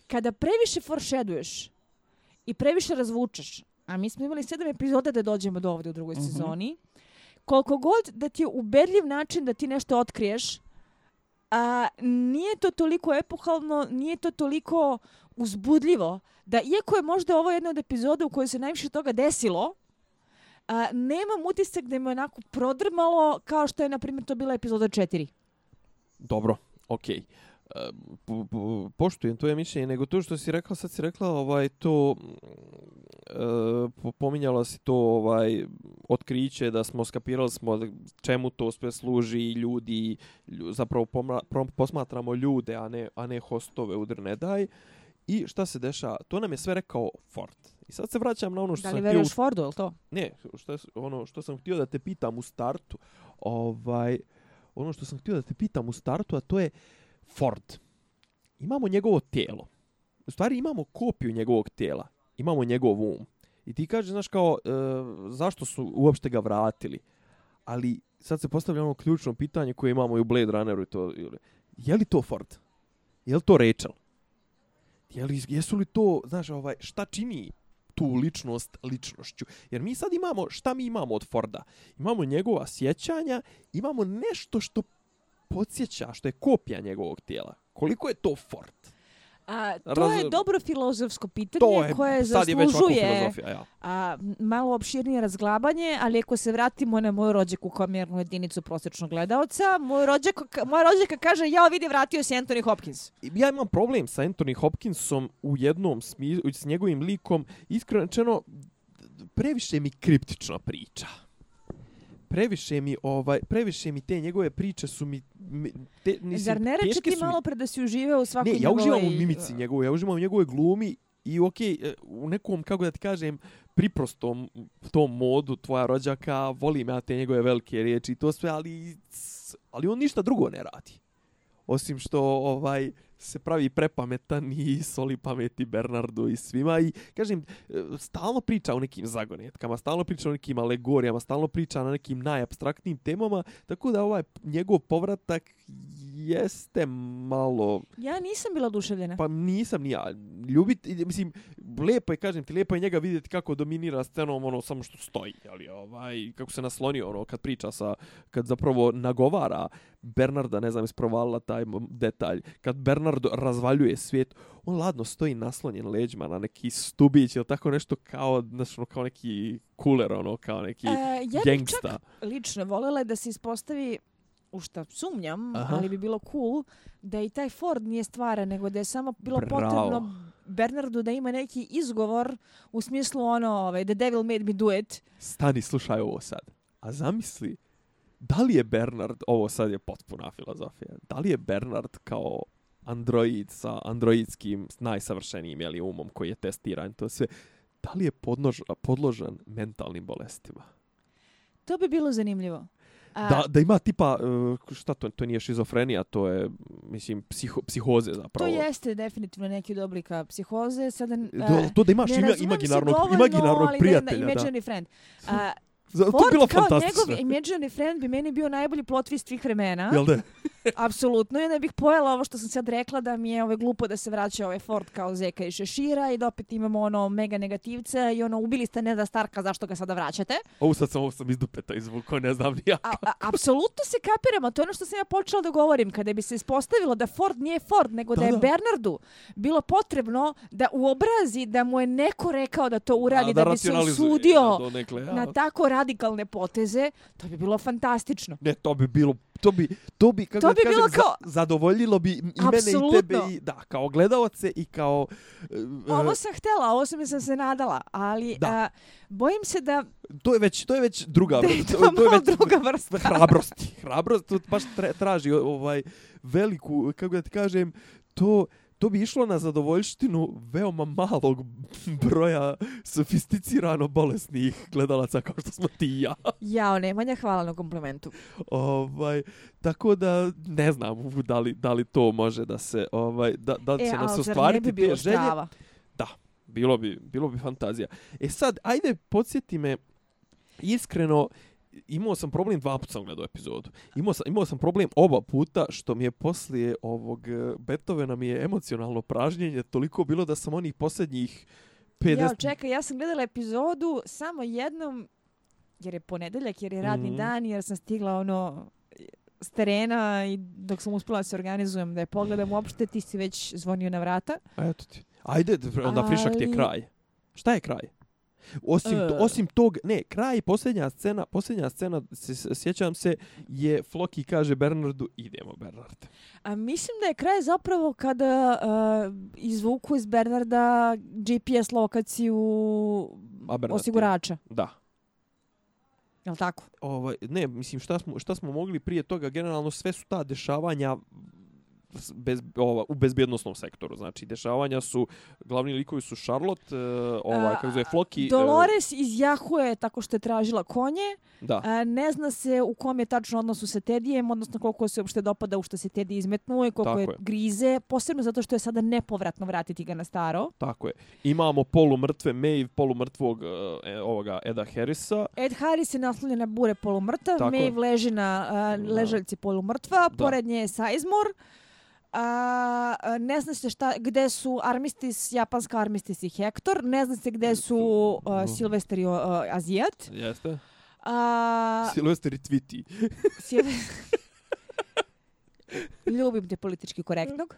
Kada previše foreshaduješ i previše razvučeš, a mi smo imali sedam epizoda da dođemo do ovdje u drugoj mm -hmm. sezoni, koliko god da ti je ubedljiv način da ti nešto otkriješ, a, nije to toliko epohalno, nije to toliko uzbudljivo, da iako je možda ovo jedna od epizoda u kojoj se najviše toga desilo, a, nemam utisak da me onako prodrmalo kao što je, na primjer, to bila epizoda 4. Dobro, okej. Okay po, po, poštujem tvoje mišljenje, nego to što si rekla, sad si rekla, ovaj, to, pominjala si to, ovaj, otkriće da smo skapirali smo čemu to sve služi ljudi, lju, zapravo pomra, prom, posmatramo ljude, a ne, a ne hostove u Drne Daj. I šta se deša? To nam je sve rekao Ford. I sad se vraćam na ono što sam htio... Da li veruješ Fordu, ili to? Ne, što, ono što sam htio da te pitam u startu, ovaj, ono što sam htio da te pitam u startu, a to je, Ford. Imamo njegovo tijelo. U stvari imamo kopiju njegovog tijela. Imamo njegov um. I ti kažeš, znaš kao, e, zašto su uopšte ga vratili? Ali sad se postavlja ono ključno pitanje koje imamo i u Blade Runneru. To, je li to Ford? Je li to Rachel? Je li, jesu li to, znaš, ovaj, šta čini tu ličnost ličnošću? Jer mi sad imamo, šta mi imamo od Forda? Imamo njegova sjećanja, imamo nešto što podsjeća što je kopija njegovog tijela. Koliko je to Ford? A, to Raz... je dobro filozofsko pitanje je, koje zaslužuje ja. a, malo opširnije razglabanje, ali ako se vratimo na moju rođaku kao mjernu jedinicu prosječnog gledalca, moj rođak, moja rođaka kaže, ja vidi, vratio se Anthony Hopkins. Ja imam problem sa Anthony Hopkinsom u jednom smislu, s njegovim likom, iskreno, previše mi kriptična priča previše mi ovaj previše mi te njegove priče su mi te nisi Zar ne reče ti malo pre da si uživao u svakoj Ne, ja uživam u mimici njegove, ja uživam u njegove glumi i okej, okay, u nekom kako da ti kažem priprostom tom modu tvoja rođaka, volim ja te njegove velike riječi i to sve, ali ali on ništa drugo ne radi. Osim što ovaj se pravi prepametan i soli pameti Bernardu i svima i kažem e, stalno priča o nekim zagonetkama, stalno priča o nekim alegorijama, stalno priča na nekim najabstraktnijim temama, tako da ovaj njegov povratak jeste malo... Ja nisam bila oduševljena. Pa nisam ni ja. Ljubit, mislim, lepo je, kažem ti, lepo je njega vidjeti kako dominira scenom, ono, samo što stoji, ali ovaj, kako se naslonio, ono, kad priča sa, kad zapravo nagovara Bernarda, ne znam, isprovala taj detalj, kad Bernard razvaljuje svijet, on ladno stoji naslonjen leđima na neki stubić ili tako nešto kao, znači, ono, kao neki kuler, ono, kao neki e, ja gangsta. Ja čak lično volela da se ispostavi u šta sumnjam, Aha. ali bi bilo cool da i taj Ford nije stvara, nego da je samo bilo Bravo. potrebno Bernardu da ima neki izgovor u smislu ono, ovaj, the devil made me do it. Stani, slušaj ovo sad. A zamisli, da li je Bernard, ovo sad je potpuna filozofija, da li je Bernard kao android sa androidskim najsavršenijim jeli, umom koji je testiran, to sve, da li je podnož, podložan mentalnim bolestima? To bi bilo zanimljivo. Da, da ima tipa, uh, šta to, to nije šizofrenija, to je, mislim, psiho, psihoze zapravo. To jeste definitivno neki od oblika psihoze. Sada, uh, to da imaš ima, imaginarnog, imaginarnog prijatelja. Da, imaginary friend. Uh, Ford, to je bilo kao njegov imaginary friend bi meni bio najbolji plot twist svih vremena. Jel da? Apsolutno. I onda bih pojela ovo što sam sad rekla da mi je ove glupo da se vraća ovaj Ford kao Zeka i Šešira i da opet imamo ono mega negativce i ono ubili ste Neda Starka zašto ga sada vraćate. Ovo sad sam, ovo sam iz dupeta izvukao, ne znam nijak. Apsolutno se kapiramo. To je ono što sam ja počela da govorim. Kada bi se ispostavilo da Ford nije Ford, nego da, da je da. Bernardu bilo potrebno da uobrazi da mu je neko rekao da to uradi, da, da, bi se usudio nekle, ja. na tako radikalne poteze, to bi bilo fantastično. Ne, to bi bilo to bi to bi kako to bi kažem, bilo kao... za, zadovoljilo bi i mene i tebe i da kao gledaoce i kao uh, ovo sam htela ovo sam se nadala ali da. Uh, bojim se da to je već to je već druga vrsta to, to je već druga vrsta hrabrosti hrabrost to baš traži ovaj veliku kako da ti kažem to to bi išlo na zadovoljštinu veoma malog broja sofisticirano bolesnih gledalaca kao što smo ti i ja. Jao, Nemanja, hvala na komplimentu. Ovaj, tako da ne znam da li, da li to može da se, ovaj, da, da li e, nas ostvariti bi te želje. Da, bilo bi, bilo bi fantazija. E sad, ajde, podsjeti me iskreno, imao sam problem dva puta sam gledao epizodu. Imao sam, imao sam problem oba puta što mi je poslije ovog eh, Beethovena mi je emocionalno pražnjenje toliko bilo da sam onih posljednjih 50... Ja, čekaj, ja sam gledala epizodu samo jednom, jer je ponedeljak, jer je radni mm -hmm. dan, jer sam stigla ono s terena i dok sam uspela se organizujem da je pogledam uopšte, ti si već zvonio na vrata. A eto ti. Ajde, onda frišak ti je kraj. Šta je kraj? Osim, to, e. osim tog, ne, kraj, posljednja scena, posljednja scena, se, sjećam se, je Floki kaže Bernardu, idemo Bernard. A mislim da je kraj zapravo kada uh, izvuku iz Bernarda GPS lokaciju osigurača. Da. Jel tako? Ovaj, ne, mislim, šta smo, šta smo mogli prije toga, generalno sve su ta dešavanja bez, ova, u bezbjednostnom sektoru. Znači, dešavanja su, glavni likovi su Charlotte, uh, ovaj, kako zove, Floki. E, Dolores uh, iz Jahue tako što je tražila konje. Da. Uh, ne zna se u kom je tačno odnosu sa Tedijem, odnosno koliko se uopšte dopada u što se Tedi izmetnuo i koliko je, je grize. Posebno zato što je sada nepovratno vratiti ga na staro. Tako je. Imamo polu mrtve Maeve, polu mrtvog uh, ovoga Eda Harrisa. Ed Harris je naslonjen na bure polu mrtav. Maeve leži na uh, ležaljci polu mrtva. Pored nje je Sizemore. A, ne zna se šta, gde su Armistis, japanska Armistis i Hector. Ne zna se gde su uh, Silvester i uh, Azijat. Jeste. A, Silvester i Twitty. Ljubim te politički korektnog.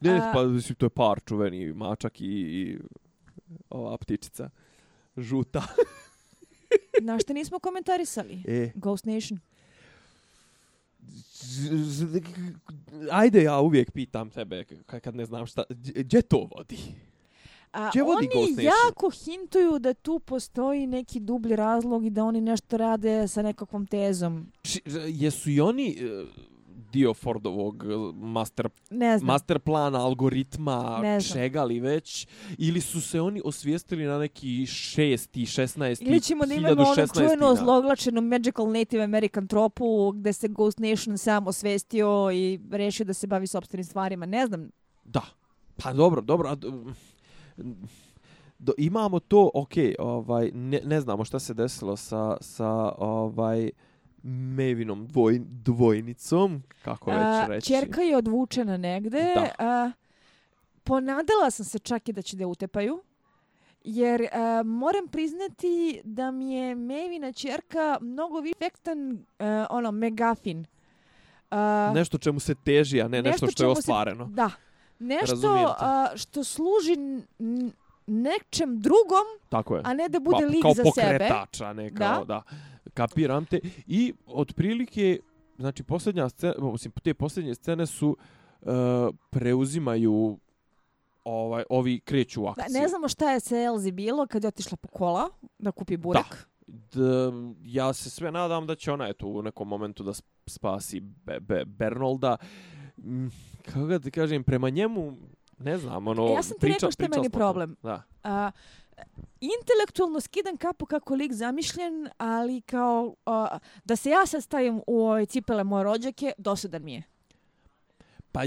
Ne, A, pa mislim, to je par čuveni mačak i, i ova ptičica. Žuta. Na što nismo komentarisali? E. Ghost Nation ajde ja uvijek pitam tebe kad ne znam šta, gdje to vodi? A vodi oni jako hintuju da tu postoji neki dublji razlog i da oni nešto rade sa nekakvom tezom. Či, jesu i oni dio Fordovog eh, master, master plana, algoritma, čega li već, ili su se oni osvijestili na neki šesti, šestnaesti, Ili ćemo da imamo ono čujeno zloglačenu Magical Native American tropu gde se Ghost Nation sam osvijestio i rešio da se bavi sobstvenim stvarima. Ne znam, Da. Pa dobro, dobro. A, do, imamo to, ok, ovaj, ne, ne znamo šta se desilo sa, sa ovaj, Mevinom dvoj, dvojnicom, kako već a, reći. Čerka je odvučena negde. Da. A, ponadala sam se čak i da će da utepaju. Jer a, moram priznati da mi je Mevina čerka mnogo više efektan ono, megafin. A, nešto čemu se teži, a ne nešto, nešto što je ostvareno. Se, da. Nešto a, što služi nečem drugom, Tako je. a ne da bude pa, lik za sebe. Kao pokretača, ne kao, da. da. Kapiram te. I otprilike, znači, posljednja scena, osim, te posljednje scene su uh, preuzimaju ovaj ovi kreću u akciju. Ne znamo šta je sa Elzi bilo kad je otišla po kola da kupi burek. Da. D, ja se sve nadam da će ona eto u nekom momentu da spasi Be Be Bernolda. Mm, kako da ti kažem, prema njemu ne znam, ono, ja sam ti priča, rekao što je meni problem. Da. A, intelektualno skidam kapu kako lik zamišljen, ali kao a, da se ja sad stavim u ove cipele moje rođake, dosadan mi je. Pa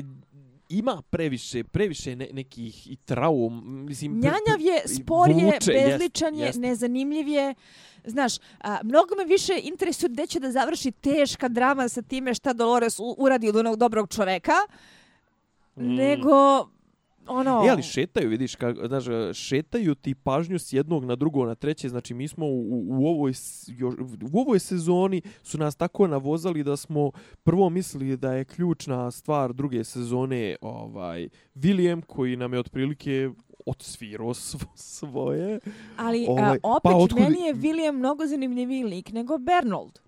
ima previše, previše ne, nekih i traum. Mislim, Njanjav je, spor je, bezličan je, nezanimljiv je. Znaš, a, mnogo me više interesuje gde će da završi teška drama sa time šta Dolores uradi od onog dobrog čoveka, mm. nego ono... E, ali šetaju, vidiš, kak, znaš, šetaju ti pažnju s jednog na drugo na treće, znači mi smo u, u, ovoj, još, u ovoj sezoni su nas tako navozali da smo prvo mislili da je ključna stvar druge sezone ovaj William koji nam je otprilike odsvirao svoje. Ali ovaj, a, opet pa, otkud... meni je William mnogo zanimljiviji lik nego Bernold.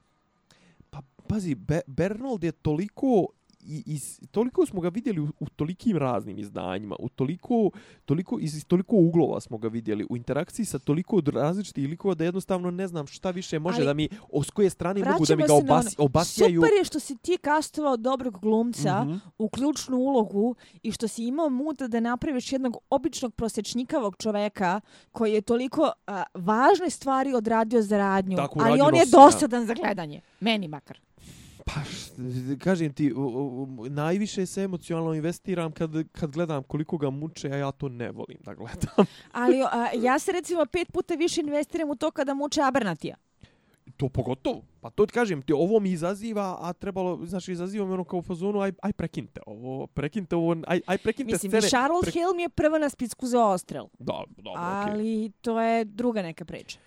Pa pazi, Be Bernold je toliko i, i toliko smo ga vidjeli u, u tolikim raznim izdanjima, u toliko, toliko, iz, toliko uglova smo ga vidjeli, u interakciji sa toliko različitih likova da jednostavno ne znam šta više može Ali, da mi, o s koje strane mogu da mi ga obas, obasjaju. Super je što si ti kastovao dobrog glumca mm -hmm. u ključnu ulogu i što si imao muda da napraviš jednog običnog prosječnikavog čoveka koji je toliko a, važne stvari odradio za radnju, Tako, ali on je dosadan za gledanje. Meni makar. Pa, kažem ti, u, u, najviše se emocionalno investiram kad, kad gledam koliko ga muče, a ja to ne volim da gledam. Ali a, ja se recimo pet puta više investiram u to kada muče Abernatija. To pogotovo. Pa to ti kažem, ti ovo mi izaziva, a trebalo, znači, izaziva mi ono kao fazonu, aj, aj prekinte ovo, prekinte ovo, aj, aj prekinte Mislim, scene. Mislim, Charles pre... Hill mi je prva na spisku za ostrel. Da, dobro, okej. Ali okay. to je druga neka priča.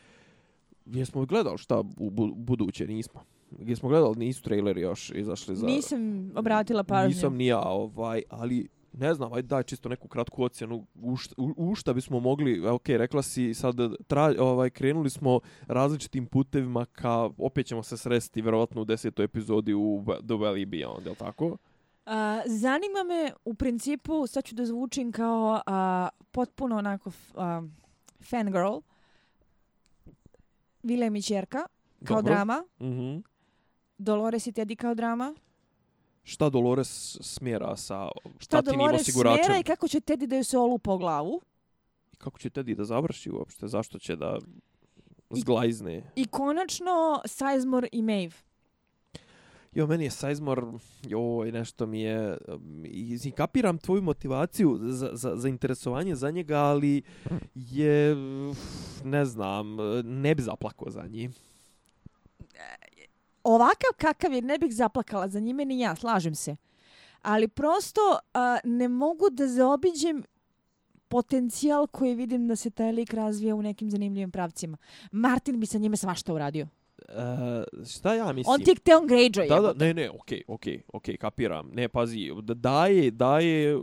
Jesmo gledali šta u buduće, nismo gdje smo gledali, nisu traileri još izašli za... Nisam obratila pažnju. Nisam ni ja, ovaj, ali ne znam, ajde daj čisto neku kratku ocjenu u šta, u šta bismo mogli, ok, rekla si sad, tra, ovaj, krenuli smo različitim putevima ka, opet ćemo se sresti vjerovatno u desetoj epizodi u The Valley Beyond, je li tako? Uh, zanima me, u principu, sad ću da zvučim kao uh, potpuno onako uh, fangirl, Vilem i Čerka, kao Dobro. drama. Mm -hmm. Dolores i Teddy kao drama? Šta Dolores smjera sa Šta Dolores osiguračem? smjera i kako će Teddy da ju se olupa u glavu? I kako će Teddy da završi uopšte? Zašto će da zglajzne? I, i konačno Sizemore i Maeve. Jo, meni je Sizemore, joj, nešto mi je... I kapiram tvoju motivaciju za, za, za interesovanje za njega, ali je... Ne znam, ne bi zaplakao za njim ovakav kakav je, ne bih zaplakala za njime ni ja, slažem se. Ali prosto uh, ne mogu da zaobiđem potencijal koji vidim da se taj lik razvija u nekim zanimljivim pravcima. Martin bi sa njime svašta uradio. Uh, šta ja mislim? On ti je Theon Greyjoy. Da, da, ne, ne, okej, okay, okej, okay, okej, okay, kapiram. Ne, pazi, daje, daje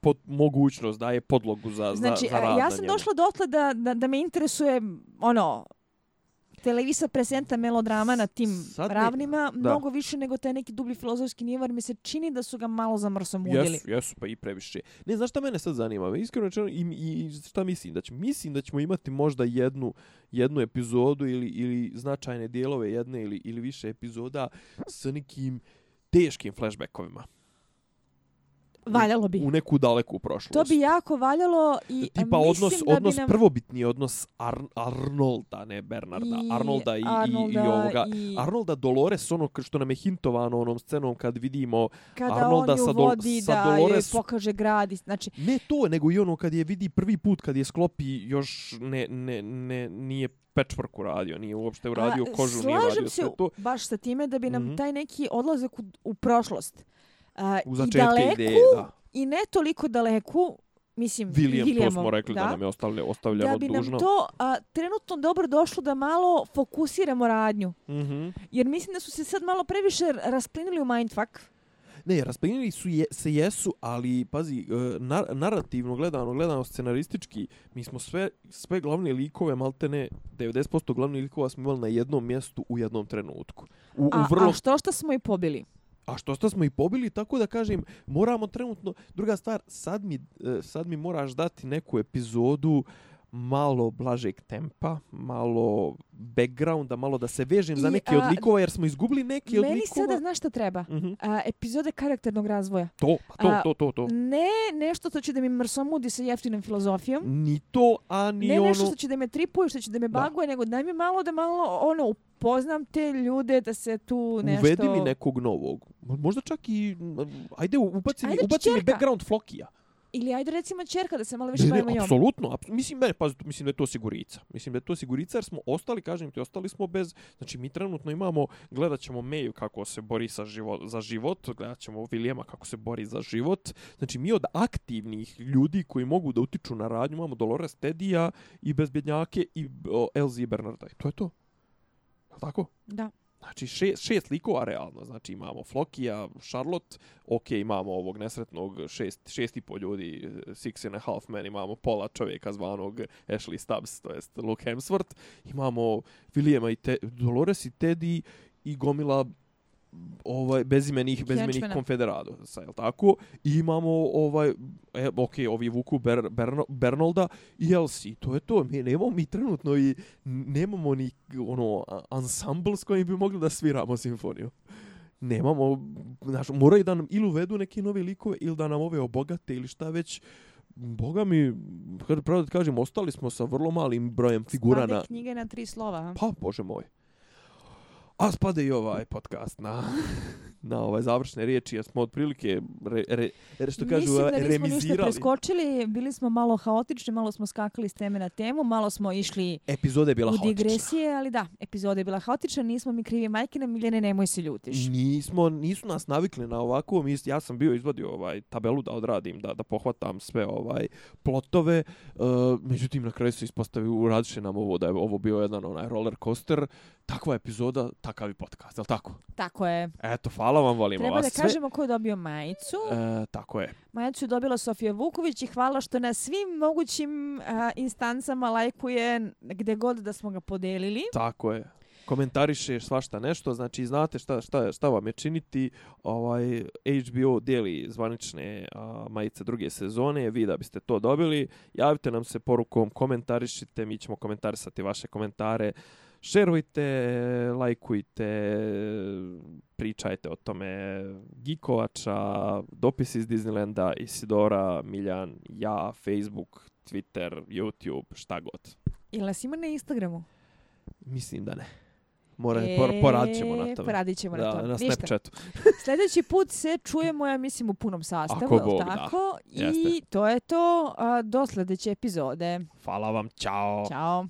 pod, mogućnost, daje podlogu za, znači, za, za rad ja sam došla dotle da, da, da me interesuje, ono, televisa presenta melodrama na tim Sad ravnima mi, mnogo više nego taj neki dubli filozofski nivar mi se čini da su ga malo zamrsom udjeli. Jesu, jesu, pa i previše. Ne, znaš šta mene sad zanima? Iskreno rečeno, i, i šta mislim? Da će, mislim da ćemo imati možda jednu, jednu epizodu ili, ili značajne dijelove jedne ili, ili više epizoda sa nekim teškim flashbackovima. Valjalo bi. U neku daleku prošlost. To bi jako valjalo i Tipa odnos, da odnos bi nam... prvobitni odnos Ar Arnolda, ne Bernarda. I Arnolda i, Arnolda i, i ovoga. i- Arnolda Dolores, ono što nam je hintovano onom scenom kad vidimo Kada Arnolda sa vodi sa da Dolores- joj pokaže grad. Znači, Ne to, nego i ono kad je vidi prvi put kad je sklopi još ne, ne, ne, nije patchwork uradio, nije uopšte uradio a, kožu, nije slažem uradio se sve to. baš sa time da bi nam Mhm. taj neki odlazak u, u prošlost a, U i daleku ideje, da. i ne toliko daleku, mislim, William, to Williamom, smo rekli da, nam je ostavlja, ostavljeno da bi dužno. nam to a, trenutno dobro došlo da malo fokusiramo radnju. Mhm. Jer mislim da su se sad malo previše rasplinili u mindfuck. Ne, rasplinili su je, se jesu, ali pazi, e, nar, narativno gledano, gledano scenaristički, mi smo sve, sve glavne likove, maltene 90% glavnih likova smo imali na jednom mjestu u jednom trenutku. U, u A, vrlo a što što smo i pobili? A što sta smo i pobili, tako da kažem, moramo trenutno... Druga stvar, sad mi, e, sad mi moraš dati neku epizodu malo blažeg tempa, malo backgrounda, malo da se vežem za I, neke od a, likova, jer smo izgubili neke od Meni likova. sada znaš šta treba? Mhm. A, epizode karakternog razvoja. To, pa to, A, to, to, to. Ne nešto što će da mi mrsomudi sa jeftinom filozofijom. Ni to, a ni ne ono... nešto što će da me tripuje, što će da me Da. baguje, nego daj mi malo da malo ono upoznam te ljude da se tu nešto... Uvedi mi nekog novog. Mo- Možda čak i... Ajde, ubaci mi, Ajde, ubaci mi background Flokija. Ili ajde recimo čerka da se malo više Ne, bavimo njom. apsolutno, apsolutno. Mislim, ne, pazi, mislim da je to sigurica. Mislim da je to sigurica jer smo ostali, kažem ti, ostali smo bez... Znači, mi trenutno imamo, gledat ćemo Meju kako se bori sa život, za život, gledat ćemo Vilijema kako se bori za život. Znači, mi od aktivnih ljudi koji mogu da utiču na radnju imamo Dolores Tedija i Bezbjednjake i o, Elzi i Bernarda. I to je to. Jel tako? Da. Znači šest, šest likova realno, znači imamo Flokija, Charlotte, ok, imamo ovog nesretnog šest, šest i pol ljudi, six and a half men, imamo pola čovjeka zvanog Ashley Stubbs, to jest Luke Hemsworth, imamo Williama i Te, Dolores i Teddy i gomila ovaj bezimenih bezimenih konfederado, sa jel tako? I imamo ovaj e, ok, ovi vuku Ber, Berno, Bernolda i Elsie, to je to. Mi nemamo mi trenutno i nemamo ni ono ansambl s kojim bi mogli da sviramo simfoniju. Nemamo, znaš, moraju da nam ili uvedu neke nove likove ili da nam ove obogate ili šta već. Boga mi, pravo da kažem, ostali smo sa vrlo malim brojem figura na... Knjige na tri slova. Pa, bože moj. A spade i ovaj podcast na, na ove završne riječi, jer smo otprilike, re, re, re, što kažu, Mislim da nismo ništa remizirali. preskočili, bili smo malo haotični, malo smo skakali s teme na temu, malo smo išli Epizoda je bila u haotična. digresije, ali da, epizoda je bila haotična, nismo mi krivi majke na Miljane, nemoj se ljutiš. Nismo, nisu nas navikli na ovako, ja sam bio izvadio ovaj tabelu da odradim, da, da pohvatam sve ovaj plotove, uh, međutim na kraju se ispostavi u radiše nam ovo da je ovo bio jedan onaj roller coaster, takva epizoda, takav i podcast, je tako? Tako je. Eto, hvala vam, volimo Treba vas da sve. kažemo ko je dobio majicu. E, tako je. Majicu je dobila Sofija Vuković i hvala što na svim mogućim a, instancama lajkuje gde god da smo ga podelili. Tako je. Komentariše svašta nešto, znači znate šta, šta, šta vam je činiti. Ovaj HBO dijeli zvanične a, majice druge sezone, vi da biste to dobili, javite nam se porukom, komentarišite, mi ćemo komentarisati vaše komentare. Šerujte, lajkujte, pričajte o tome Gikovača, dopis iz Disneylanda, Isidora, Miljan, ja, Facebook, Twitter, YouTube, šta god. Ili nas ima na Instagramu? Mislim da ne. Mora, e, por, poradit ćemo na tome. Poradit ćemo na da, tome. na Ništa. Snapchatu. Sljedeći put se čujemo, ja mislim, u punom sastavu, Ako Bog da. tako? I Jeste. to je to. A, do sljedeće epizode. Hvala vam, čao. Ćao.